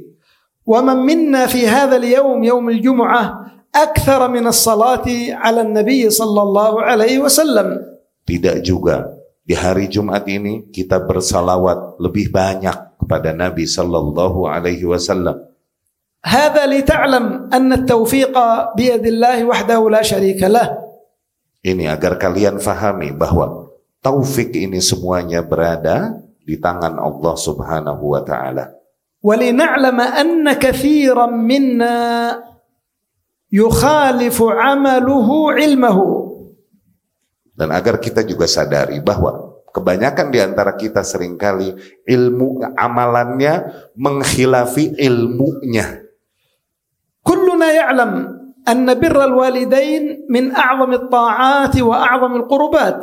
S2: Tidak juga di hari Jumat ini kita bersalawat lebih banyak kepada Nabi sallallahu alaihi wasallam.
S1: هذا لتعلم أن التوفيق بيد الله وحده لا شريك له
S2: Ini agar kalian fahami bahwa taufik ini semuanya berada di tangan Allah Subhanahu wa taala.
S1: ولنعلم أن كثيرا منا يخالف عمله علمه
S2: dan agar kita juga sadari bahwa kebanyakan di antara kita sering kali ilmu amalannya menghilafi ilmunya.
S1: Kulluna ya'lam anna birral walidain min a'zami ta'ati wa a'zami al-qurbat.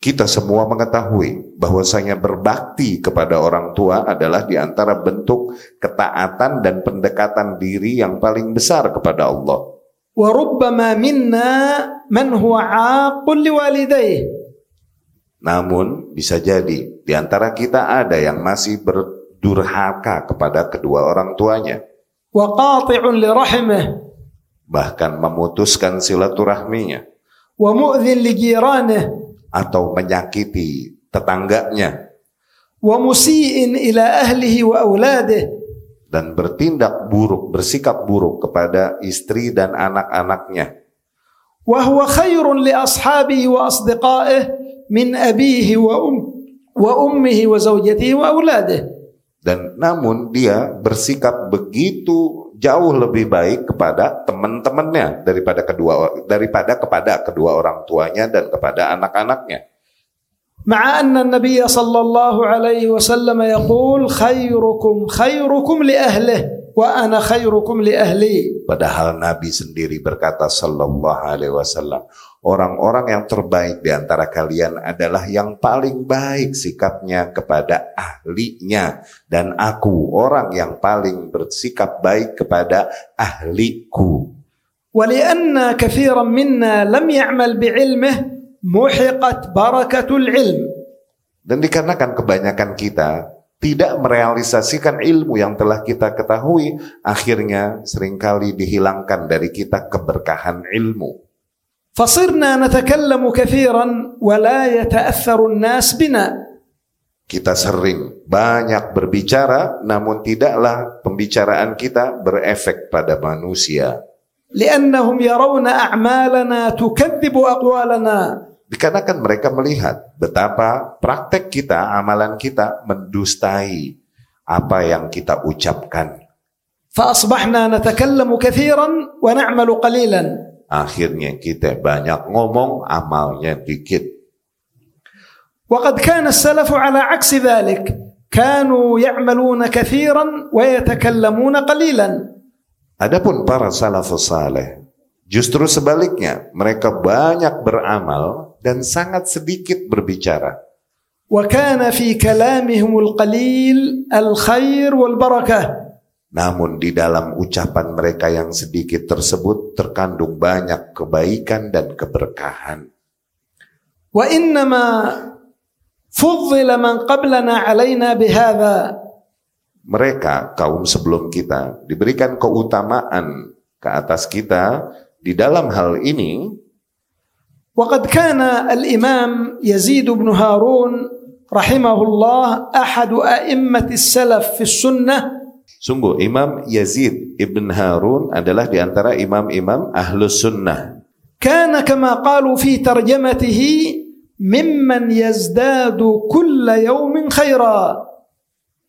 S2: Kita semua mengetahui bahwasanya berbakti kepada orang tua adalah di antara bentuk ketaatan dan pendekatan diri yang paling besar kepada Allah.
S1: وَرُبَّمَا مِنَّا مَنْ هُوَ عَاقٌ لِوَالِدَيْهِ
S2: Namun bisa jadi di antara kita ada yang masih berdurhaka kepada kedua orang tuanya.
S1: وَقَاطِعٌ لِرَحِمِهِ
S2: Bahkan memutuskan silaturahminya.
S1: وَمُؤْذِنْ لِجِيرَانِهِ
S2: Atau menyakiti tetangganya.
S1: وَمُسِيءٍ إِلَىٰ أَهْلِهِ وَأَوْلَادِهِ
S2: dan bertindak buruk, bersikap buruk kepada istri dan anak-anaknya.
S1: Wahwa khairun li ashabi wa asdiqaihi min abihi wa um wa ummihi wa zawjatihi wa auladihi.
S2: Dan namun dia bersikap begitu jauh lebih baik kepada teman-temannya daripada kedua daripada kepada kedua orang tuanya dan kepada anak-anaknya.
S1: مع أن النبي صلى الله عليه وسلم يقول خيركم خيركم لأهله وأنا خيركم لأهلي
S2: Padahal Nabi sendiri berkata sallallahu alaihi wasallam, orang-orang yang terbaik di antara kalian adalah yang paling baik sikapnya kepada ahlinya dan aku orang yang paling bersikap baik kepada ahliku.
S1: ولأن كثيرا منا لم يعمل بعلمه محقت بركة العلم
S2: Dan dikarenakan kebanyakan kita tidak merealisasikan ilmu yang telah kita ketahui, akhirnya seringkali dihilangkan dari kita keberkahan ilmu.
S1: فصرنا نتكلم كثيرا ولا يتأثر الناس بنا
S2: Kita sering banyak berbicara, namun tidaklah pembicaraan kita berefek pada manusia.
S1: لأنهم يرون أعمالنا تكذب أقوالنا
S2: Dikarenakan mereka melihat betapa praktek kita, amalan kita mendustai apa yang kita ucapkan.
S1: فأصبحنا نتكلم كثيرا ونعمل قليلا
S2: Akhirnya kita banyak ngomong, amalnya dikit.
S1: وقد كان السلف على عكس ذلك كانوا يعملون كثيرا ويتكلمون قليلا
S2: Adapun para salafus saleh, justru sebaliknya, mereka banyak beramal dan sangat sedikit berbicara.
S1: وكان في كلامهم القليل الخير والبركة
S2: Namun di dalam ucapan mereka yang sedikit tersebut terkandung banyak kebaikan dan keberkahan.
S1: وإنما فضل من قبلنا علينا بهذا
S2: Mereka, kaum sebelum kita, diberikan keutamaan ke atas kita di dalam hal ini
S1: وقد كان الإمام يزيد بن هارون رحمه الله أحد أئمة السلف في السنة
S2: Sungguh Imam Yazid ibn Harun adalah di antara imam-imam ahlus sunnah.
S1: كان كما قالوا في ترجمته ممن يزداد كل يوم خيرا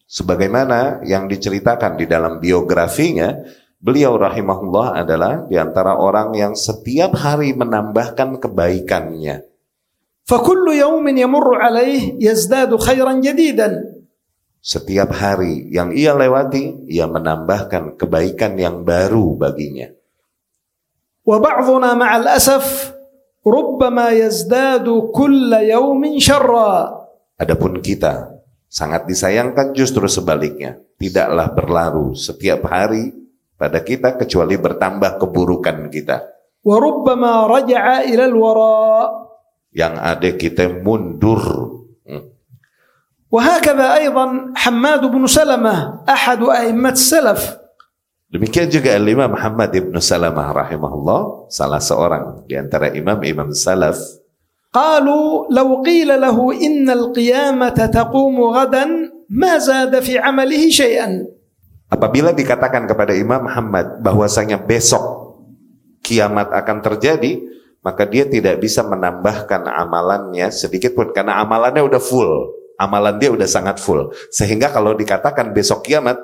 S2: Sebagaimana yang diceritakan di dalam biografinya, beliau rahimahullah adalah di antara orang yang setiap hari menambahkan kebaikannya.
S1: فكل يوم يمر عليه يزداد خيرا جديدا
S2: Setiap hari yang ia lewati, ia menambahkan kebaikan yang baru baginya.
S1: وبعضنا مع الأسف ربما يزداد كل يوم شرا
S2: Adapun kita sangat disayangkan justru sebaliknya, tidaklah berlaru setiap hari pada kita kecuali bertambah keburukan kita.
S1: وربما رجع إلى الوراء
S2: Yang ada kita mundur. Hmm.
S1: وهكذا أيضا حماد بن سلمة أحد أئمة السلف
S2: Demikian juga Imam Muhammad ibnu Salamah rahimahullah, salah seorang di antara imam-imam salaf.
S1: قالوا لو قيل له إن القيامة تقوم غدا ما زاد في عمله شيئا
S2: Apabila dikatakan kepada Imam Muhammad bahwasanya besok kiamat akan terjadi, maka dia tidak bisa menambahkan amalannya sedikit pun karena amalannya udah full. Amalan dia udah sangat full. Sehingga kalau dikatakan besok kiamat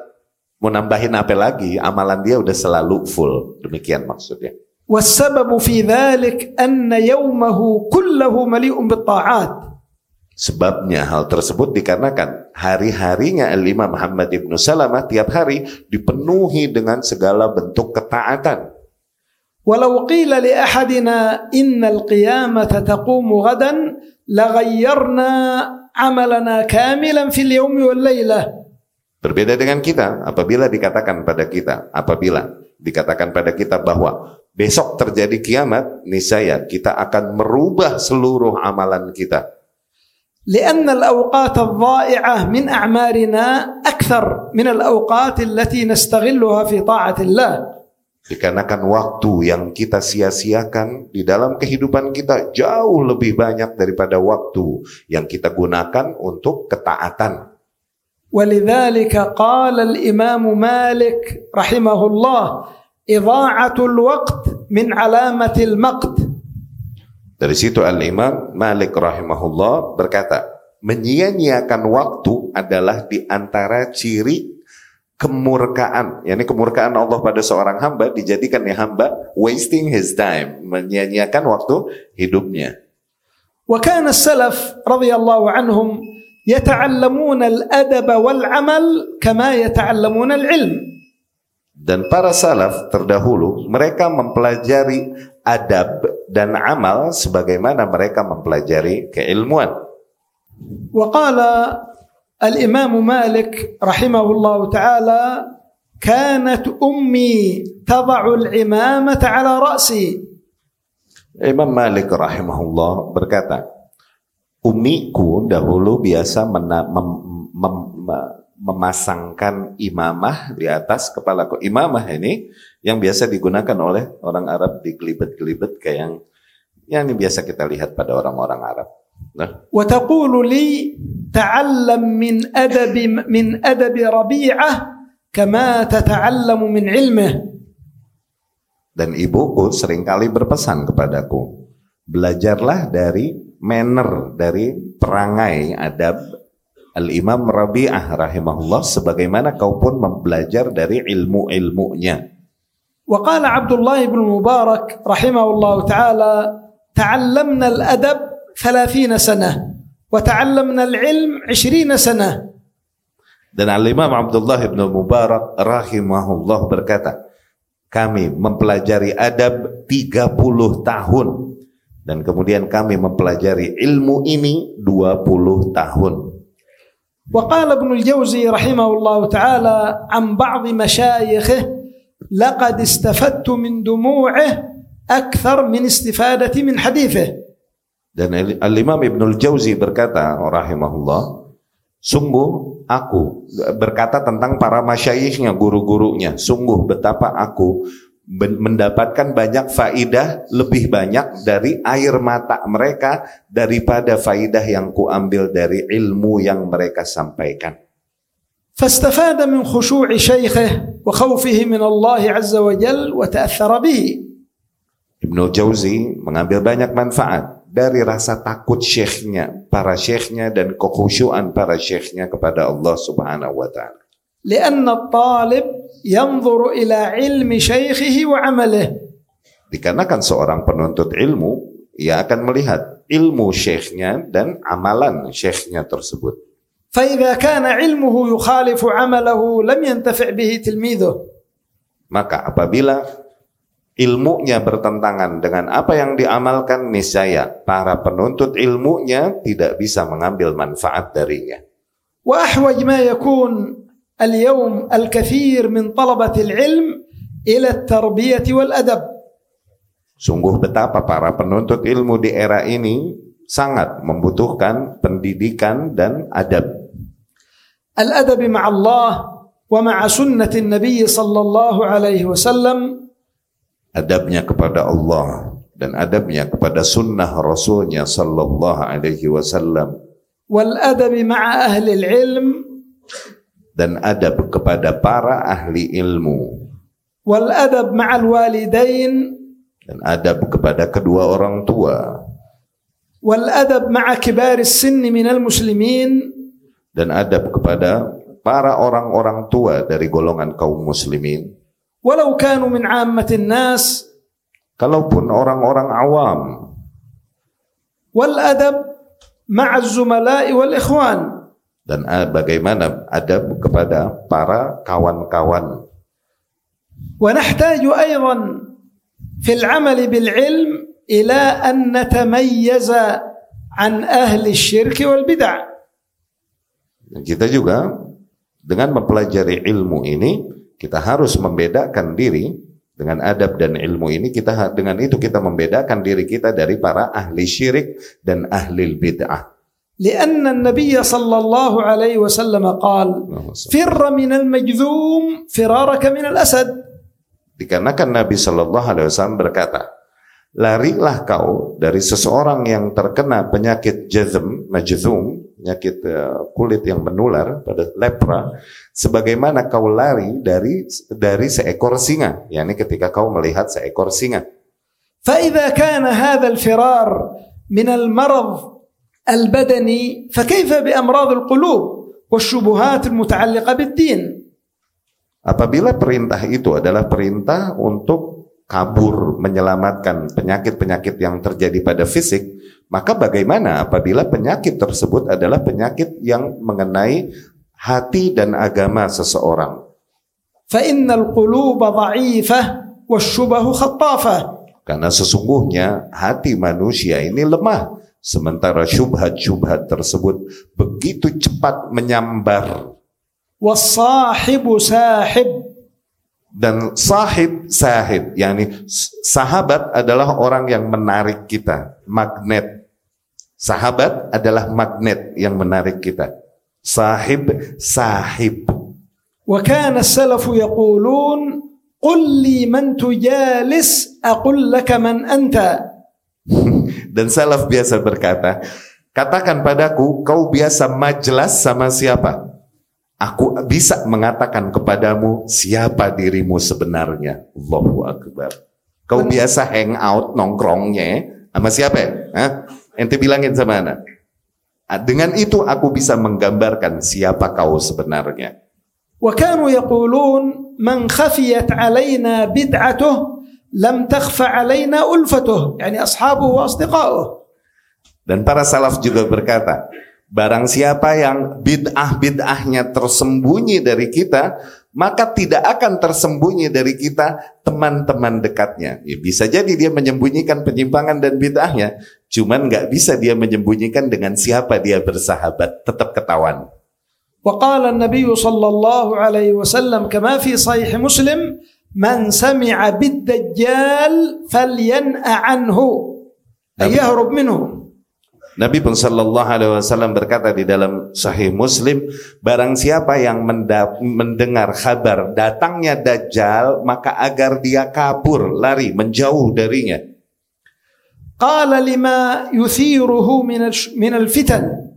S2: mau nambahin apa lagi, amalan dia udah selalu full. Demikian maksudnya.
S1: والسبب في ذلك أن يومه كله مليء بالطاعات
S2: Sebabnya hal tersebut dikarenakan hari-harinya Imam Muhammad Ibnu Salamah tiap hari dipenuhi dengan segala bentuk ketaatan.
S1: Walau qila li ahadina innal qiyamata taqumu gadan laghayyarna amalana kamilan fil yawmi wal laylah.
S2: Berbeda dengan kita apabila dikatakan pada kita apabila dikatakan pada kita bahwa besok terjadi kiamat niscaya kita akan merubah seluruh amalan kita
S1: لأن الأوقات الضائعة من أعمارنا أكثر من الأوقات التي نستغلها في طاعة الله
S2: Dikarenakan waktu yang kita sia-siakan di dalam kehidupan kita jauh lebih banyak daripada waktu yang kita gunakan untuk ketaatan.
S1: ولذلك قال الإمام مالك رحمه الله إضاعة الوقت من علامة المقت
S2: Dari situ Al-Imam Malik rahimahullah berkata, menyia-nyiakan waktu adalah di antara ciri kemurkaan. yakni kemurkaan Allah pada seorang hamba dijadikan ya hamba wasting his time, menyia-nyiakan waktu hidupnya.
S1: Wa kana salaf radhiyallahu anhum yata'allamuna al-adab wal 'amal kama yata'allamuna al-'ilm.
S2: Dan para salaf terdahulu mereka mempelajari adab dan amal sebagaimana mereka mempelajari keilmuan.
S1: وقال الإمام مالك رحمه الله تعالى كانت أمي تضع العمامة على رأسي
S2: Imam Malik rahimahullah berkata, Umiku dahulu biasa mena- mem- mem- me- memasangkan imamah di atas kepalaku. Imamah ini yang biasa digunakan oleh orang Arab di gelibet-gelibet kayak yang yang ini biasa kita lihat pada orang-orang Arab. Nah,
S1: وتقول لي تعلم من أدب من أدب ربيعة كما تتعلم من علمه
S2: dan ibuku seringkali berpesan kepadaku, belajarlah dari manner, dari perangai adab Al-Imam Rabi'ah rahimahullah sebagaimana kau pun mempelajar dari ilmu-ilmunya.
S1: Wa qala Abdullah bin Mubarak rahimahullah taala ta'allamna al-adab 30 sana wa ta'allamna al-ilm 20 sana.
S2: Dan Al-Imam Abdullah bin Mubarak rahimahullah berkata, kami mempelajari adab 30 tahun dan kemudian kami mempelajari ilmu ini 20 tahun.
S1: وقال ابن الجوزي رحمه الله تعالى عن بعض مشايخه لقد استفدت من دموعه أكثر من استفادة من حديثه
S2: Dan Al-Imam Ibnul Jauzi berkata, rahimahullah, sungguh aku berkata tentang para masyayikhnya, guru-gurunya, sungguh betapa aku mendapatkan banyak faidah lebih banyak dari air mata mereka daripada faidah yang kuambil dari ilmu yang mereka sampaikan.
S1: فاستفاد من خشوع شيخه وخوفه من الله عز وجل وتأثر به
S2: Ibnu Jauzi mengambil banyak manfaat dari rasa takut syekhnya, para syekhnya dan kekhusyuan para syekhnya kepada Allah Subhanahu wa taala.
S1: لأن الطالب ينظر إلى علم شيخه وعمله
S2: Dikarenakan seorang penuntut ilmu, ia akan melihat ilmu syekhnya dan amalan syekhnya tersebut.
S1: فإذا كان علمه يخالف عمله لم ينتفع به تلميذه
S2: Maka apabila ilmunya bertentangan dengan apa yang diamalkan, niscaya para penuntut ilmunya tidak bisa mengambil manfaat darinya.
S1: وأحوج ما يكون اليوم الكثير من طلبة العلم إلى التربية والأدب
S2: Sungguh betapa para penuntut ilmu di era ini sangat membutuhkan pendidikan dan adab.
S1: الأدب مع الله ومع سنة النبي صلى الله عليه وسلم
S2: Adabnya kepada Allah dan adabnya kepada sunnah Rasulnya Sallallahu Alaihi Wasallam
S1: والأدب مع أهل العلم
S2: dan adab kepada para ahli ilmu.
S1: Wal adab ma'al walidain.
S2: Dan adab kepada kedua orang tua.
S1: Wal adab ma'a kibaris sinni minal muslimin.
S2: Dan adab kepada para orang-orang tua dari golongan kaum muslimin.
S1: Walau kanu min ammatin nas.
S2: Kalaupun orang-orang awam.
S1: Wal adab ma'a zumala'i wal ikhwan
S2: dan eh, bagaimana adab kepada para kawan-kawan. Kita juga dengan mempelajari ilmu ini kita harus membedakan diri dengan adab dan ilmu ini kita dengan itu kita membedakan diri kita dari para ahli syirik dan ahli bid'ah.
S1: لأن النبي صلى الله عليه وسلم قال فر من المجذوم فرارك من الأسد
S2: Dikarenakan Nabi Shallallahu Alaihi Wasallam berkata, larilah kau dari seseorang yang terkena penyakit jazm, majzum, penyakit eh, kulit yang menular pada lepra, sebagaimana kau lari dari dari seekor singa, yakni ketika kau melihat seekor singa.
S1: فإذا كان هذا الفرار من المرض البدني فكيف بأمراض القلوب والشبهات المتعلقة بالدين
S2: Apabila perintah itu adalah perintah untuk kabur menyelamatkan penyakit-penyakit yang terjadi pada fisik, maka bagaimana apabila penyakit tersebut adalah penyakit yang mengenai hati dan agama seseorang?
S1: فإن القلوب ضعيفة والشبه خطافة
S2: Karena sesungguhnya hati manusia ini lemah, sementara syubhat-syubhat tersebut begitu cepat menyambar
S1: والصاحب ساحب
S2: dan sahib sahib yakni sahabat adalah orang yang menarik kita magnet sahabat adalah magnet yang menarik kita sahib sahib
S1: وكان السلف يقولون قل لي من تجالس أقول لك من أنت
S2: dan salaf biasa berkata katakan padaku kau biasa majelas sama siapa aku bisa mengatakan kepadamu siapa dirimu sebenarnya Allahu akbar kau biasa hang out nongkrongnya sama siapa ya? Hah? ente bilangin sama anak Ah, dengan itu aku bisa menggambarkan siapa kau sebenarnya
S1: وكانوا يقولون من خفيت علينا بدعته لم تخف علينا ألفته يعني أصحابه وأصدقائه
S2: Dan para salaf juga berkata, barang siapa yang bid'ah-bid'ahnya tersembunyi dari kita, maka tidak akan tersembunyi dari kita teman-teman dekatnya. Ya, bisa jadi dia menyembunyikan penyimpangan dan bid'ahnya, cuman nggak bisa dia menyembunyikan dengan siapa dia bersahabat, tetap ketahuan.
S1: وقال النبي صلى الله عليه وسلم كما في صحيح مسلم man sami'a bid-dajjal falyan'a anhu ayahrub minhu
S2: Nabi pun sallallahu alaihi wasallam berkata di dalam sahih Muslim, barang siapa yang mendengar kabar datangnya dajjal, maka agar dia kabur, lari, menjauh darinya.
S1: Qala lima yuthiruhu min al-fitan.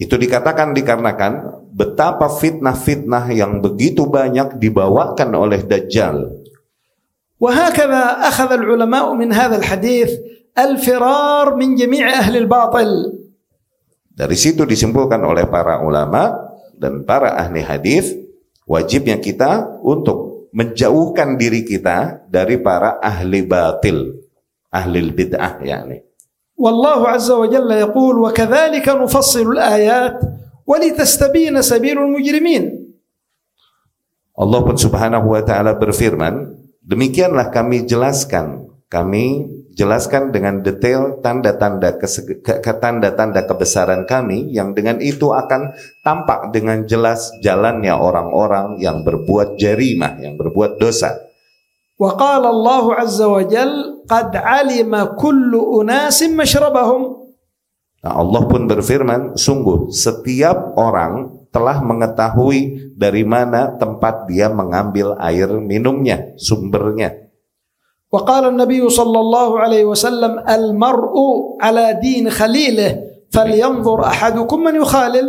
S2: Itu dikatakan dikarenakan betapa fitnah-fitnah yang begitu banyak dibawakan oleh Dajjal.
S1: وهكذا أخذ العلماء من هذا الحديث الفرار من جميع أهل الباطل
S2: Dari situ disimpulkan oleh para ulama dan para ahli hadis wajibnya kita untuk menjauhkan diri kita dari para ahli batil, ahli bid'ah yakni.
S1: والله عز وجل يقول وكذلك نفصل الآيات ولتستبين سبيل المجرمين
S2: Allah pun subhanahu wa ta'ala berfirman, demikianlah kami jelaskan, kami jelaskan dengan detail tanda-tanda kesege- ke- ke- tanda-tanda kebesaran kami yang dengan itu akan tampak dengan jelas jalannya orang-orang yang berbuat jarimah, yang berbuat dosa.
S1: وقال الله عز وجل قد علم كل أناس مشربهم
S2: Nah, Allah pun berfirman, sungguh setiap orang telah mengetahui dari mana tempat dia mengambil air minumnya, sumbernya.
S1: وقال النبي صلى الله عليه وسلم المرء على دين خليله فلينظر أحدكم من يخالل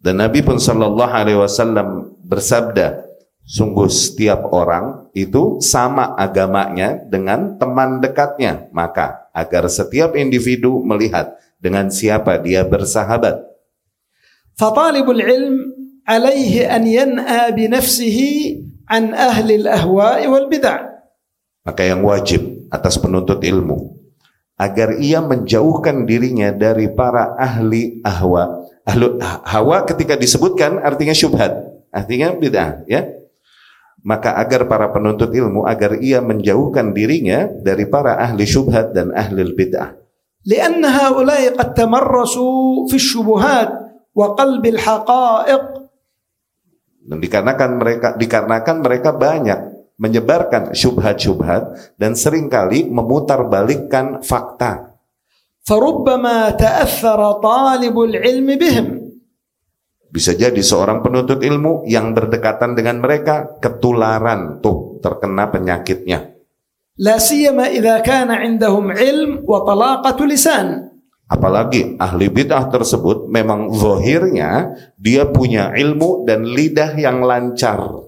S2: Dan Nabi pun Shallallahu Alaihi Wasallam bersabda, sungguh setiap orang itu sama agamanya dengan teman dekatnya. Maka agar setiap individu melihat dengan siapa dia bersahabat?
S1: Fatalibul ilm alaihi an yan'a bi nafsihi an ahli al-ahwa'i wal bid'ah.
S2: Maka yang wajib atas penuntut ilmu agar ia menjauhkan dirinya dari para ahli ahwa. Ahlu, hawa ketika disebutkan artinya syubhat, artinya bid'ah, ya. Maka agar para penuntut ilmu agar ia menjauhkan dirinya dari para ahli syubhat dan ahli bid'ah.
S1: لأن هؤلاء قد تمرسوا في الشبهات وقلب الحقائق
S2: Dan dikarenakan mereka dikarenakan mereka banyak menyebarkan syubhat-syubhat dan seringkali memutarbalikkan fakta.
S1: فربما تأثر طالب العلم بهم
S2: Bisa jadi seorang penuntut ilmu yang berdekatan dengan mereka ketularan tuh terkena penyakitnya.
S1: La siyama idza kana indahum ilm wa talaqatu lisan.
S2: Apalagi ahli bid'ah tersebut memang zahirnya dia punya ilmu dan lidah yang lancar.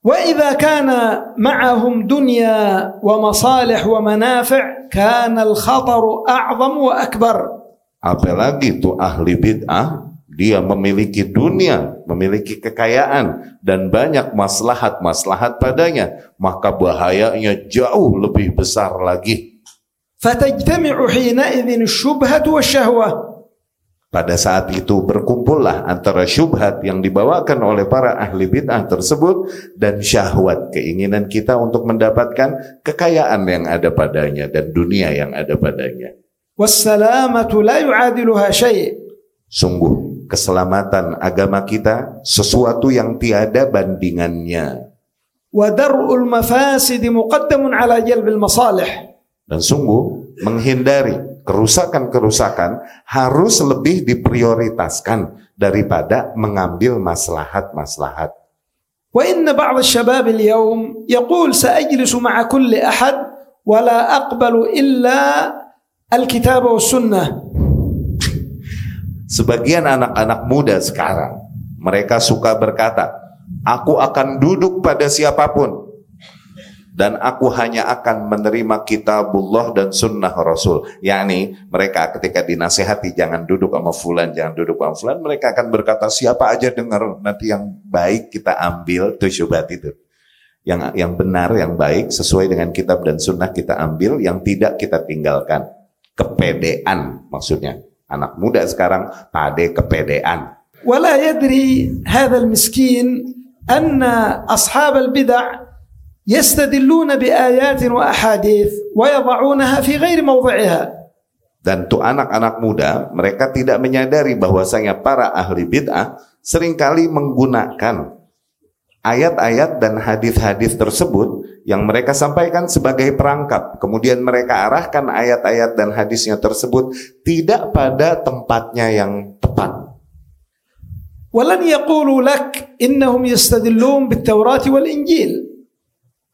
S1: Wa idza kana ma'ahum dunya wa masalih wa manafi' kana al-khatar a'zam wa akbar.
S2: Apalagi itu ahli bid'ah dia memiliki dunia, memiliki kekayaan, dan banyak maslahat-maslahat padanya. Maka bahayanya jauh lebih besar lagi. Pada saat itu berkumpullah antara syubhat yang dibawakan oleh para ahli bid'ah tersebut dan syahwat keinginan kita untuk mendapatkan kekayaan yang ada padanya dan dunia yang ada padanya. Sungguh keselamatan agama kita sesuatu yang tiada bandingannya.
S1: Wadarul mafasid muqaddamun ala jalbil masalih.
S2: Dan sungguh menghindari kerusakan-kerusakan harus lebih diprioritaskan daripada mengambil maslahat-maslahat.
S1: Wa inna ba'd asy-syabab al-yawm yaqul sa'ajlisu ma'a kulli ahad wa la aqbalu illa al-kitab wa sunnah.
S2: Sebagian anak-anak muda sekarang mereka suka berkata, "Aku akan duduk pada siapa pun dan aku hanya akan menerima kitabullah dan sunnah Rasul." Yakni mereka ketika dinasehati jangan duduk sama fulan, jangan duduk sama fulan, mereka akan berkata, "Siapa aja dengar nanti yang baik kita ambil tuh syubhat itu." Yang yang benar, yang baik sesuai dengan kitab dan sunnah kita ambil, yang tidak kita tinggalkan. Kepedean maksudnya anak muda sekarang pada kepedean.
S1: Wala yadri hadzal miskin anna ashab al-bid'ah yastadilluna bi ayatin wa ahadith wa yad'unaha fi ghairi mawdhi'iha.
S2: Dan tuh anak-anak muda, mereka tidak menyadari bahwasanya para ahli bid'ah sering kali menggunakan ayat-ayat dan hadis-hadis tersebut yang mereka sampaikan sebagai perangkap. Kemudian mereka arahkan ayat-ayat dan hadisnya tersebut tidak pada tempatnya yang tepat.
S1: ولن يقولوا لك إنهم يستدلون بالتوراة والإنجيل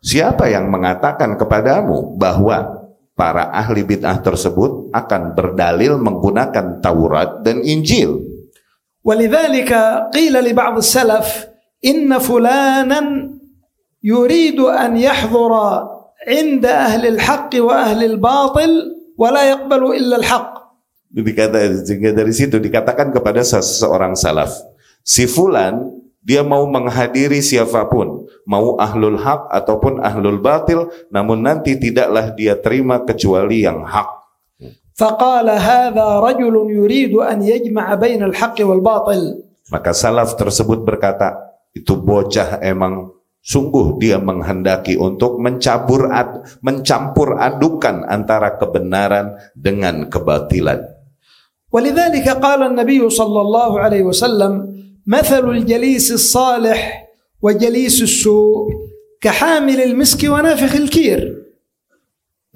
S2: Siapa yang mengatakan kepadamu bahwa para ahli bid'ah tersebut akan berdalil menggunakan Taurat dan Injil?
S1: ولذلك قيل لبعض السلف إن فلانا يريد أن يحضر عند أهل الحق وأهل الباطل ولا يقبل إلا الحق
S2: Dikata, sehingga dari situ dikatakan kepada seseorang salaf, si fulan dia mau menghadiri siapapun, mau ahlul hak ataupun ahlul batil, namun nanti tidaklah dia terima kecuali yang hak.
S1: فقال هذا رجل يريد أن يجمع بين الحق والباطل
S2: Maka salaf tersebut berkata, itu bocah emang sungguh dia menghendaki untuk mencampur ad, mencampur adukan antara kebenaran dengan kebatilan.
S1: ولذلك قال النبي صلى الله عليه وسلم مثل الجليس الصالح وجليس السوء كحامل المسك ونافخ الكير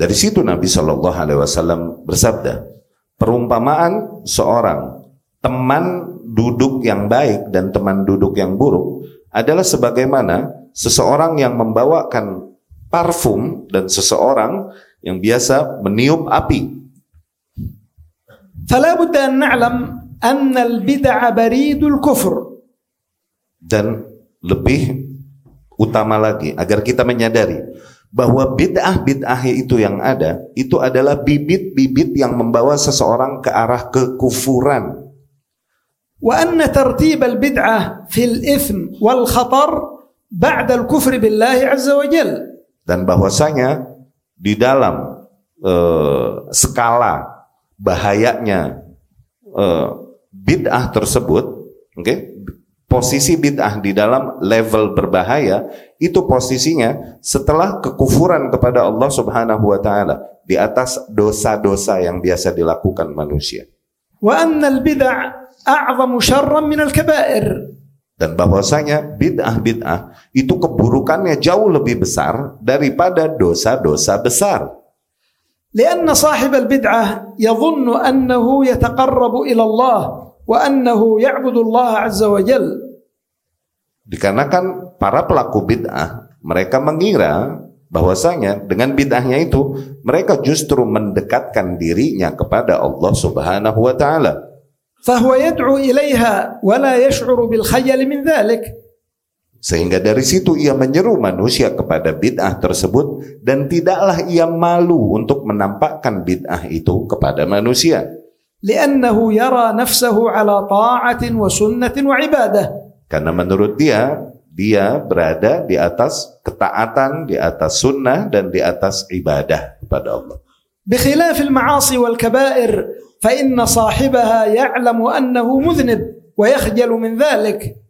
S2: Dari situ Nabi Shallallahu Alaihi Wasallam bersabda, perumpamaan seorang teman duduk yang baik dan teman duduk yang buruk adalah sebagaimana seseorang yang membawakan parfum dan seseorang yang biasa meniup api.
S1: فلا بد أن نعلم أن البدع بريد الكفر
S2: Dan lebih utama lagi agar kita menyadari bahwa bid'ah-bid'ah itu yang ada itu adalah bibit-bibit yang membawa seseorang ke arah kekufuran.
S1: وأن ترتيب البدعة في الإثم والخطر بعد الكفر بالله عز وجل
S2: dan bahwasanya di dalam eh, skala bahayanya eh, bid'ah tersebut, oke, posisi bid'ah di dalam level berbahaya itu posisinya setelah kekufuran kepada Allah Subhanahu wa taala di atas dosa-dosa yang biasa dilakukan manusia.
S1: وأن البدع أعظم شرا من الكبائر
S2: Dan bahwasanya bid'ah-bid'ah itu keburukannya jauh lebih besar daripada dosa-dosa besar.
S1: لأن صاحب البدعة يظن أنه يتقرب إلى الله وأنه يعبد الله عز وجل
S2: Dikarenakan para pelaku bid'ah, mereka mengira bahwasanya dengan bid'ahnya itu mereka justru mendekatkan dirinya kepada Allah Subhanahu wa taala.
S1: فهو يدعو إليها ولا يشعر بالخجل من ذلك
S2: Sehingga dari situ ia menyeru manusia kepada bid'ah tersebut dan tidaklah ia malu untuk menampakkan bid'ah itu kepada manusia.
S1: لأنه يرى نفسه على طاعة وسنة وعبادة
S2: Karena menurut dia, dia berada di atas ketaatan, di atas sunnah, dan di atas ibadah kepada Allah.
S1: بخلاف المعاصي والكبائر فإن صاحبها يعلم أنه مذنب ويخجل من ذلك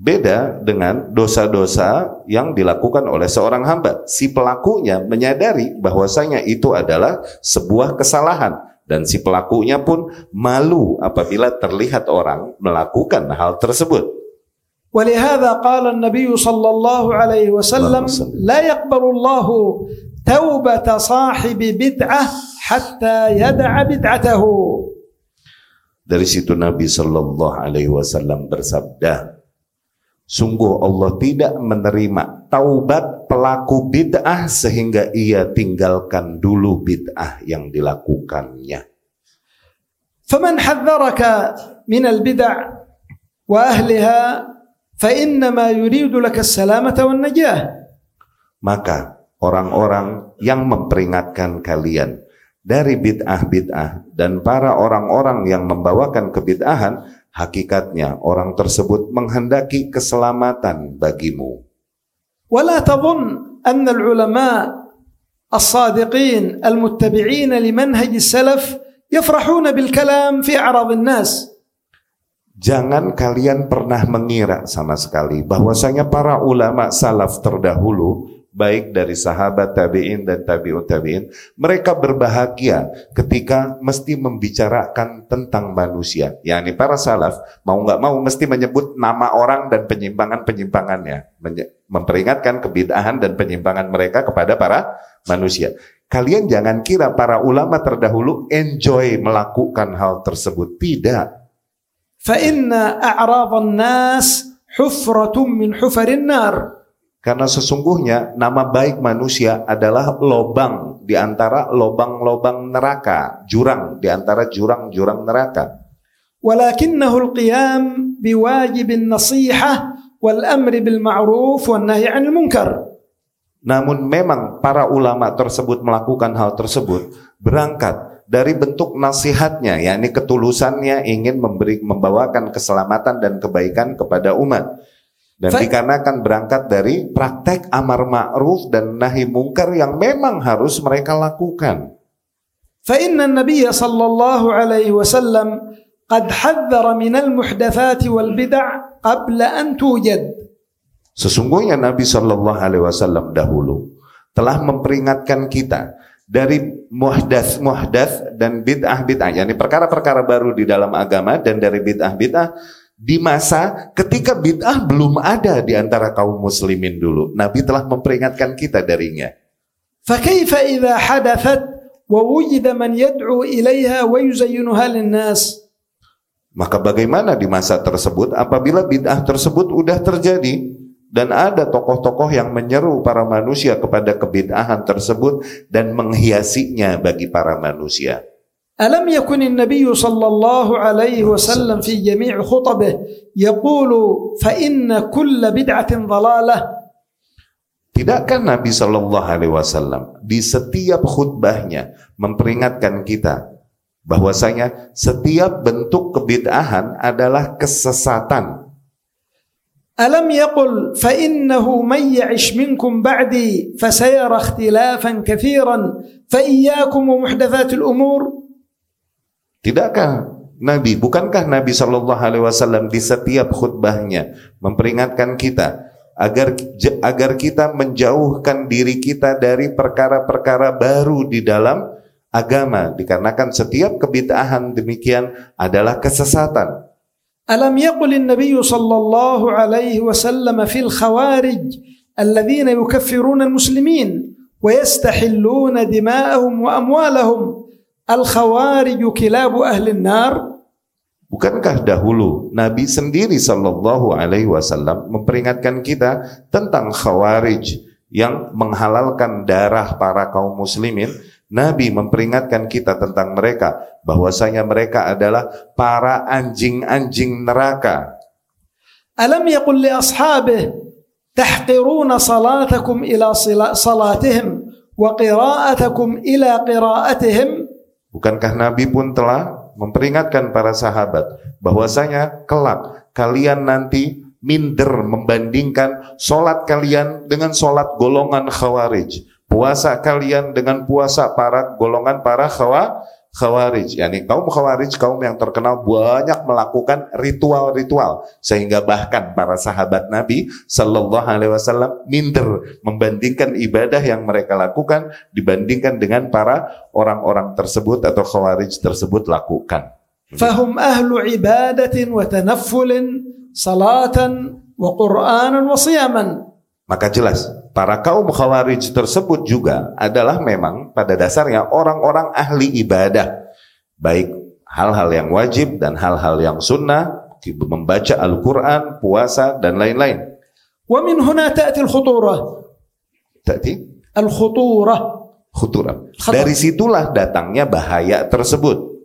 S2: Beda dengan dosa-dosa yang dilakukan oleh seorang hamba. Si pelakunya menyadari bahwasanya itu adalah sebuah kesalahan. Dan si pelakunya pun malu apabila terlihat orang melakukan hal tersebut.
S1: ولهذا قال النبي صلى الله عليه وسلم
S2: اللهم صل.
S1: لا يقبل الله توبة صاحب بدعة حتى يدع بدعته
S2: Dari situ Nabi Shallallahu Alaihi Wasallam bersabda, sungguh Allah tidak menerima taubat pelaku bid'ah sehingga ia tinggalkan dulu bid'ah yang dilakukannya.
S1: فمن حذرك من البدع وأهلها فإنما يريد لك السلامة والنجاة
S2: Maka orang-orang yang memperingatkan kalian dari bid'ah-bid'ah dan para orang-orang yang membawakan kebid'ahan, hakikatnya orang tersebut menghendaki keselamatan bagimu.
S1: ولا تظن أن العلماء الصادقين المتبعين لمنهج السلف يفرحون بالكلام في أعراض الناس
S2: Jangan kalian pernah mengira sama sekali bahwasanya para ulama salaf terdahulu baik dari sahabat tabi'in dan tabi'ut tabi'in mereka berbahagia ketika mesti membicarakan tentang manusia yakni para salaf mau nggak mau mesti menyebut nama orang dan penyimpangan-penyimpangannya menye- memperingatkan kebid'ahan dan penyimpangan mereka kepada para manusia kalian jangan kira para ulama terdahulu enjoy melakukan hal tersebut tidak
S1: فإن أعراض الناس حفرة من حفر النار
S2: Karena sesungguhnya nama baik manusia adalah lobang di antara lobang-lobang neraka, jurang di antara jurang-jurang neraka.
S1: ولكنه القيام بواجب النصيحة والأمر بالمعروف والنهي عن المنكر
S2: Namun memang para ulama tersebut melakukan hal tersebut berangkat dari bentuk nasihatnya, yakni ketulusannya ingin memberi membawakan keselamatan dan kebaikan kepada umat. Dan
S1: Fa-
S2: dikarenakan berangkat dari praktek amar ma'ruf dan nahi mungkar yang memang harus mereka lakukan.
S1: فإن النبي صلى الله عليه وسلم قد حذر من المحدثات والبدع قبل أن توجد
S2: Sesungguhnya Nabi Shallallahu Alaihi Wasallam dahulu telah memperingatkan kita dari muhdas muhdas dan bid'ah bid'ah, yakni perkara-perkara baru di dalam agama dan dari bid'ah bid'ah di masa ketika bid'ah belum ada di antara kaum muslimin dulu. Nabi telah memperingatkan kita darinya.
S1: فكيف إذا حدثت ووجد من يدعو إليها ويزينها للناس
S2: Maka bagaimana di masa tersebut apabila bid'ah tersebut udah terjadi Dan ada tokoh-tokoh yang menyeru para manusia kepada kebid'ahan tersebut dan menghiasinya bagi para manusia.
S1: ألم يكن النبي صلى الله عليه وسلم في جميع خطبه يقول فإن كل بدعة ضلالة
S2: Tidakkah Nabi Shallallahu Alaihi Wasallam di setiap khutbahnya memperingatkan kita bahwasanya setiap bentuk kebid'ahan adalah kesesatan.
S1: ألم يقل فإنه من يعش منكم بعدي فسيرى اختلافا كثيرا فإياكم ومحدثات الأمور
S2: Tidakkah Nabi, bukankah Nabi Shallallahu Alaihi Wasallam di setiap khutbahnya memperingatkan kita agar agar kita menjauhkan diri kita dari perkara-perkara baru di dalam agama dikarenakan setiap kebitahan demikian adalah kesesatan.
S1: Alam yaqulin Nabi sallallahu alaihi wasallam fil khawarij alladhina yukaffiruna al-muslimin wa yastahilluna dima'ahum wa amwalahum Al-khawariju kilabu ahli nar.
S2: Bukankah dahulu Nabi sendiri sallallahu Alaihi Wasallam memperingatkan kita tentang khawarij yang menghalalkan darah para kaum muslimin? Nabi memperingatkan kita tentang mereka bahwasanya mereka adalah para anjing-anjing neraka.
S1: Alam yaqul li ashabih tahqiruna salatakum ila salatihim wa qira'atakum ila qira'atihim
S2: Bukankah Nabi pun telah memperingatkan para sahabat bahwasanya kelak kalian nanti minder membandingkan solat kalian dengan solat golongan khawarij, puasa kalian dengan puasa para golongan para khawa, Khawarij, yakni kaum Khawarij, kaum yang terkenal banyak melakukan ritual-ritual sehingga bahkan para sahabat Nabi Shallallahu Alaihi Wasallam minder membandingkan ibadah yang mereka lakukan dibandingkan dengan para orang-orang tersebut atau Khawarij tersebut lakukan.
S1: Fahum ahlu ibadatin wa tanaffulin, salatan wa Qur'anan wa siyaman.
S2: Maka jelas para kaum khawarij tersebut juga adalah memang pada dasarnya orang-orang ahli ibadah. Baik hal-hal yang wajib dan hal-hal yang sunnah, membaca Al-Quran, puasa, dan lain-lain.
S1: Wa min huna ta'ti
S2: al-khuturah.
S1: Ta'ti?
S2: Al-khuturah.
S1: Khuturah.
S2: Dari situlah datangnya bahaya tersebut.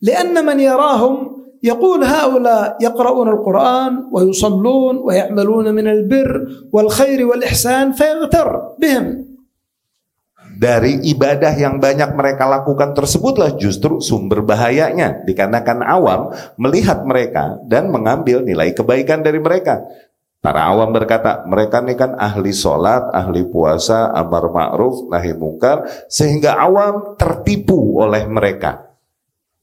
S1: Lianna man yarahum يقول هؤلاء يقرؤون القرآن ويصلون ويعملون من البر والخير والإحسان فيغتر بهم
S2: Dari ibadah yang banyak mereka lakukan tersebutlah justru sumber bahayanya. Dikarenakan awam melihat mereka dan mengambil nilai kebaikan dari mereka. Para awam berkata, mereka ini kan ahli sholat, ahli puasa, amar ma'ruf, nahi mungkar, sehingga awam tertipu oleh mereka.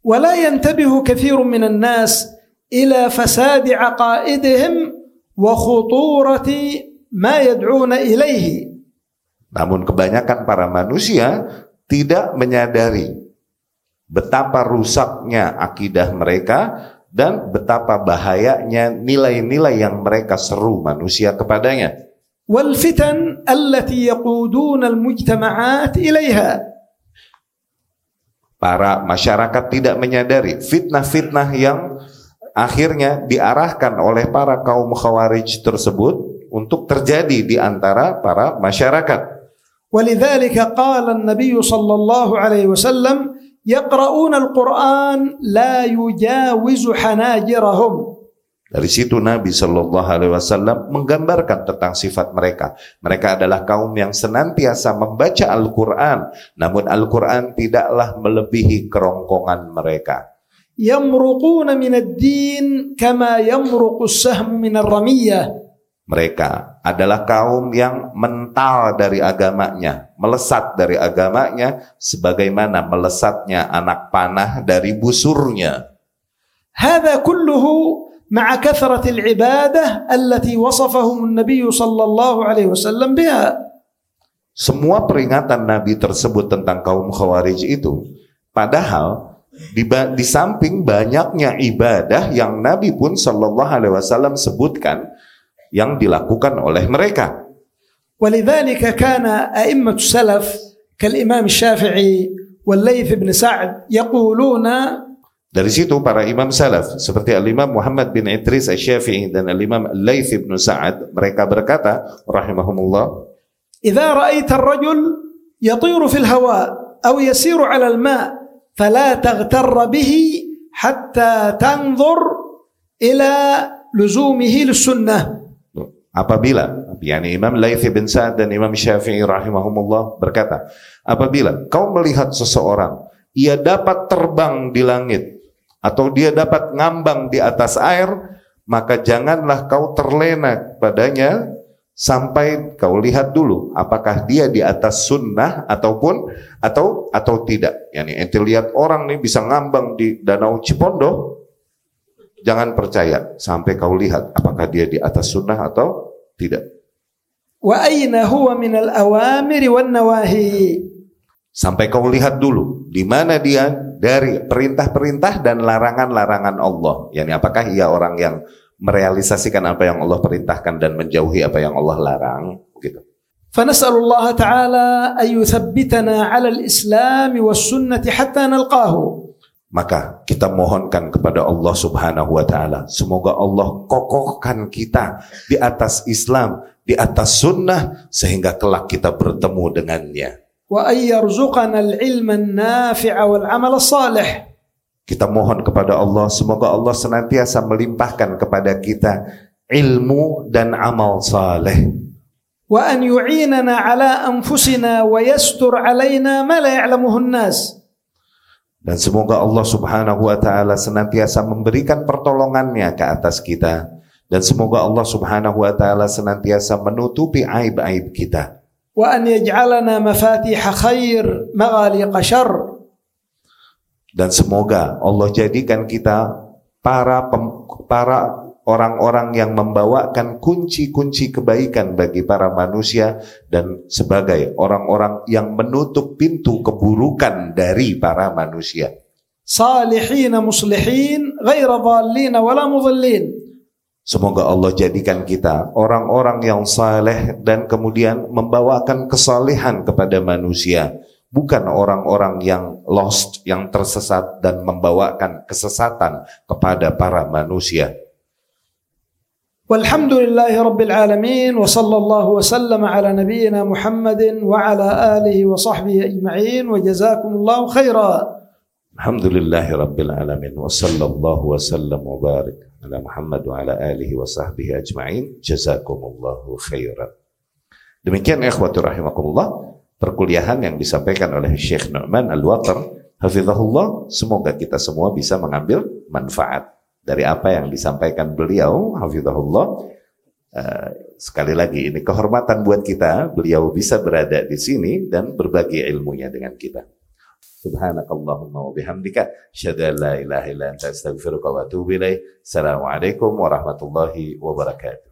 S1: ولا ينتبه كثير من الناس إلى فساد عقائدهم وخطورة ما يدعون إليه
S2: Namun kebanyakan para manusia tidak menyadari betapa rusaknya akidah mereka dan betapa bahayanya nilai-nilai yang mereka seru manusia kepadanya.
S1: والفتن التي يقودون المجتمعات إليها
S2: Para masyarakat tidak menyadari fitnah-fitnah yang akhirnya diarahkan oleh para kaum khawarij tersebut untuk terjadi di antara para masyarakat.
S1: ولذلك قال النبي صلى الله عليه وسلم يقرؤون القرآن لا يجاوز حناجرهم
S2: dari situ Nabi Shallallahu Alaihi Wasallam menggambarkan tentang sifat mereka. Mereka adalah kaum yang senantiasa membaca Al-Quran, namun Al-Quran tidaklah melebihi kerongkongan mereka.
S1: Yamruquna din kama sahmu.
S2: Mereka adalah kaum yang mental dari agamanya, melesat dari agamanya, sebagaimana melesatnya anak panah dari busurnya.
S1: Hada kulluhu مع كثرة العبادة التي وصفهم النبي صلى الله عليه وسلم بها
S2: Semua peringatan Nabi tersebut tentang kaum Khawarij itu, padahal di, ba- di samping banyaknya ibadah yang Nabi pun Shallallahu Alaihi Wasallam sebutkan yang dilakukan oleh mereka.
S1: ولذلك كان أئمة السلف كالإمام الشافعي والليث بن سعد يقولون
S2: dari situ para imam salaf seperti Al-Imam Muhammad bin Idris Asy-Syafi'i dan Al-Imam Laith bin Sa'ad mereka berkata rahimahumullah
S1: "Idza ra'aita ar-rajul yatiru fil hawa aw yasiru 'ala al-ma' fala taghtar bihi hatta tanzur ila luzumihi lis-sunnah."
S2: Apabila yakni Imam Laith bin Sa'ad dan Imam Syafi'i rahimahumullah berkata, apabila kau melihat seseorang ia dapat terbang di langit atau dia dapat ngambang di atas air, maka janganlah kau terlena padanya sampai kau lihat dulu apakah dia di atas sunnah ataupun atau atau tidak. Yani ente lihat orang nih bisa ngambang di Danau Cipondo, jangan percaya sampai kau lihat apakah dia di atas sunnah atau tidak.
S1: Wa aina huwa minal awamiri wan nawahi.
S2: Sampai kau lihat dulu di mana dia dari perintah-perintah dan larangan-larangan Allah. Yani apakah ia orang yang merealisasikan apa yang Allah perintahkan dan menjauhi apa yang Allah larang? Gitu.
S1: فنسأل الله تعالى أن يثبتنا على الإسلام والسنة حتى نلقاه
S2: Maka kita mohonkan kepada Allah Subhanahu wa taala, semoga Allah kokohkan kita di atas Islam, di atas sunnah sehingga kelak kita bertemu dengannya. Kita mohon kepada Allah semoga Allah senantiasa melimpahkan kepada kita ilmu dan amal saleh.
S1: Wa an yu'inana ala anfusina wa yastur.
S2: Dan semoga Allah Subhanahu wa taala senantiasa memberikan pertolongannya ke atas kita dan semoga Allah Subhanahu wa taala senantiasa menutupi aib-aib kita.
S1: وأن يجعلنا مفاتيح خير مغاليق شر
S2: Dan semoga Allah jadikan kita para pem- para orang-orang yang membawakan kunci-kunci kebaikan bagi para manusia dan sebagai orang-orang yang menutup pintu keburukan dari para manusia.
S1: صالحين مصلحين غير ضالين ولا مضلين
S2: Semoga Allah jadikan kita orang-orang yang saleh dan kemudian membawakan kesalehan kepada manusia. Bukan orang-orang yang lost, yang tersesat dan membawakan kesesatan kepada para manusia.
S1: والحمد لله رب العالمين وصلى الله وسلم على نبينا محمد وعلى آله وصحبه أجمعين وجزاكم الله خيرا
S2: Alhamdulillahi Rabbil Alamin wa sallallahu wa sallam wa barik ala Muhammad wa ala alihi wa sahbihi ajma'in. Jazakumullahu khairan. Demikian ikhwati rahimakumullah perkuliahan yang disampaikan oleh Syekh Nu'man Al-Watar hafizahullah. Semoga kita semua bisa mengambil manfaat dari apa yang disampaikan beliau hafizahullah. Eh, sekali lagi ini kehormatan buat kita. Beliau bisa berada di sini dan berbagi ilmunya dengan kita Subhanakallahumma wa bihamdika asyhadu la ilaha illa anta astaghfiruka wa atubu ilaik. Assalamualaikum warahmatullahi wabarakatuh.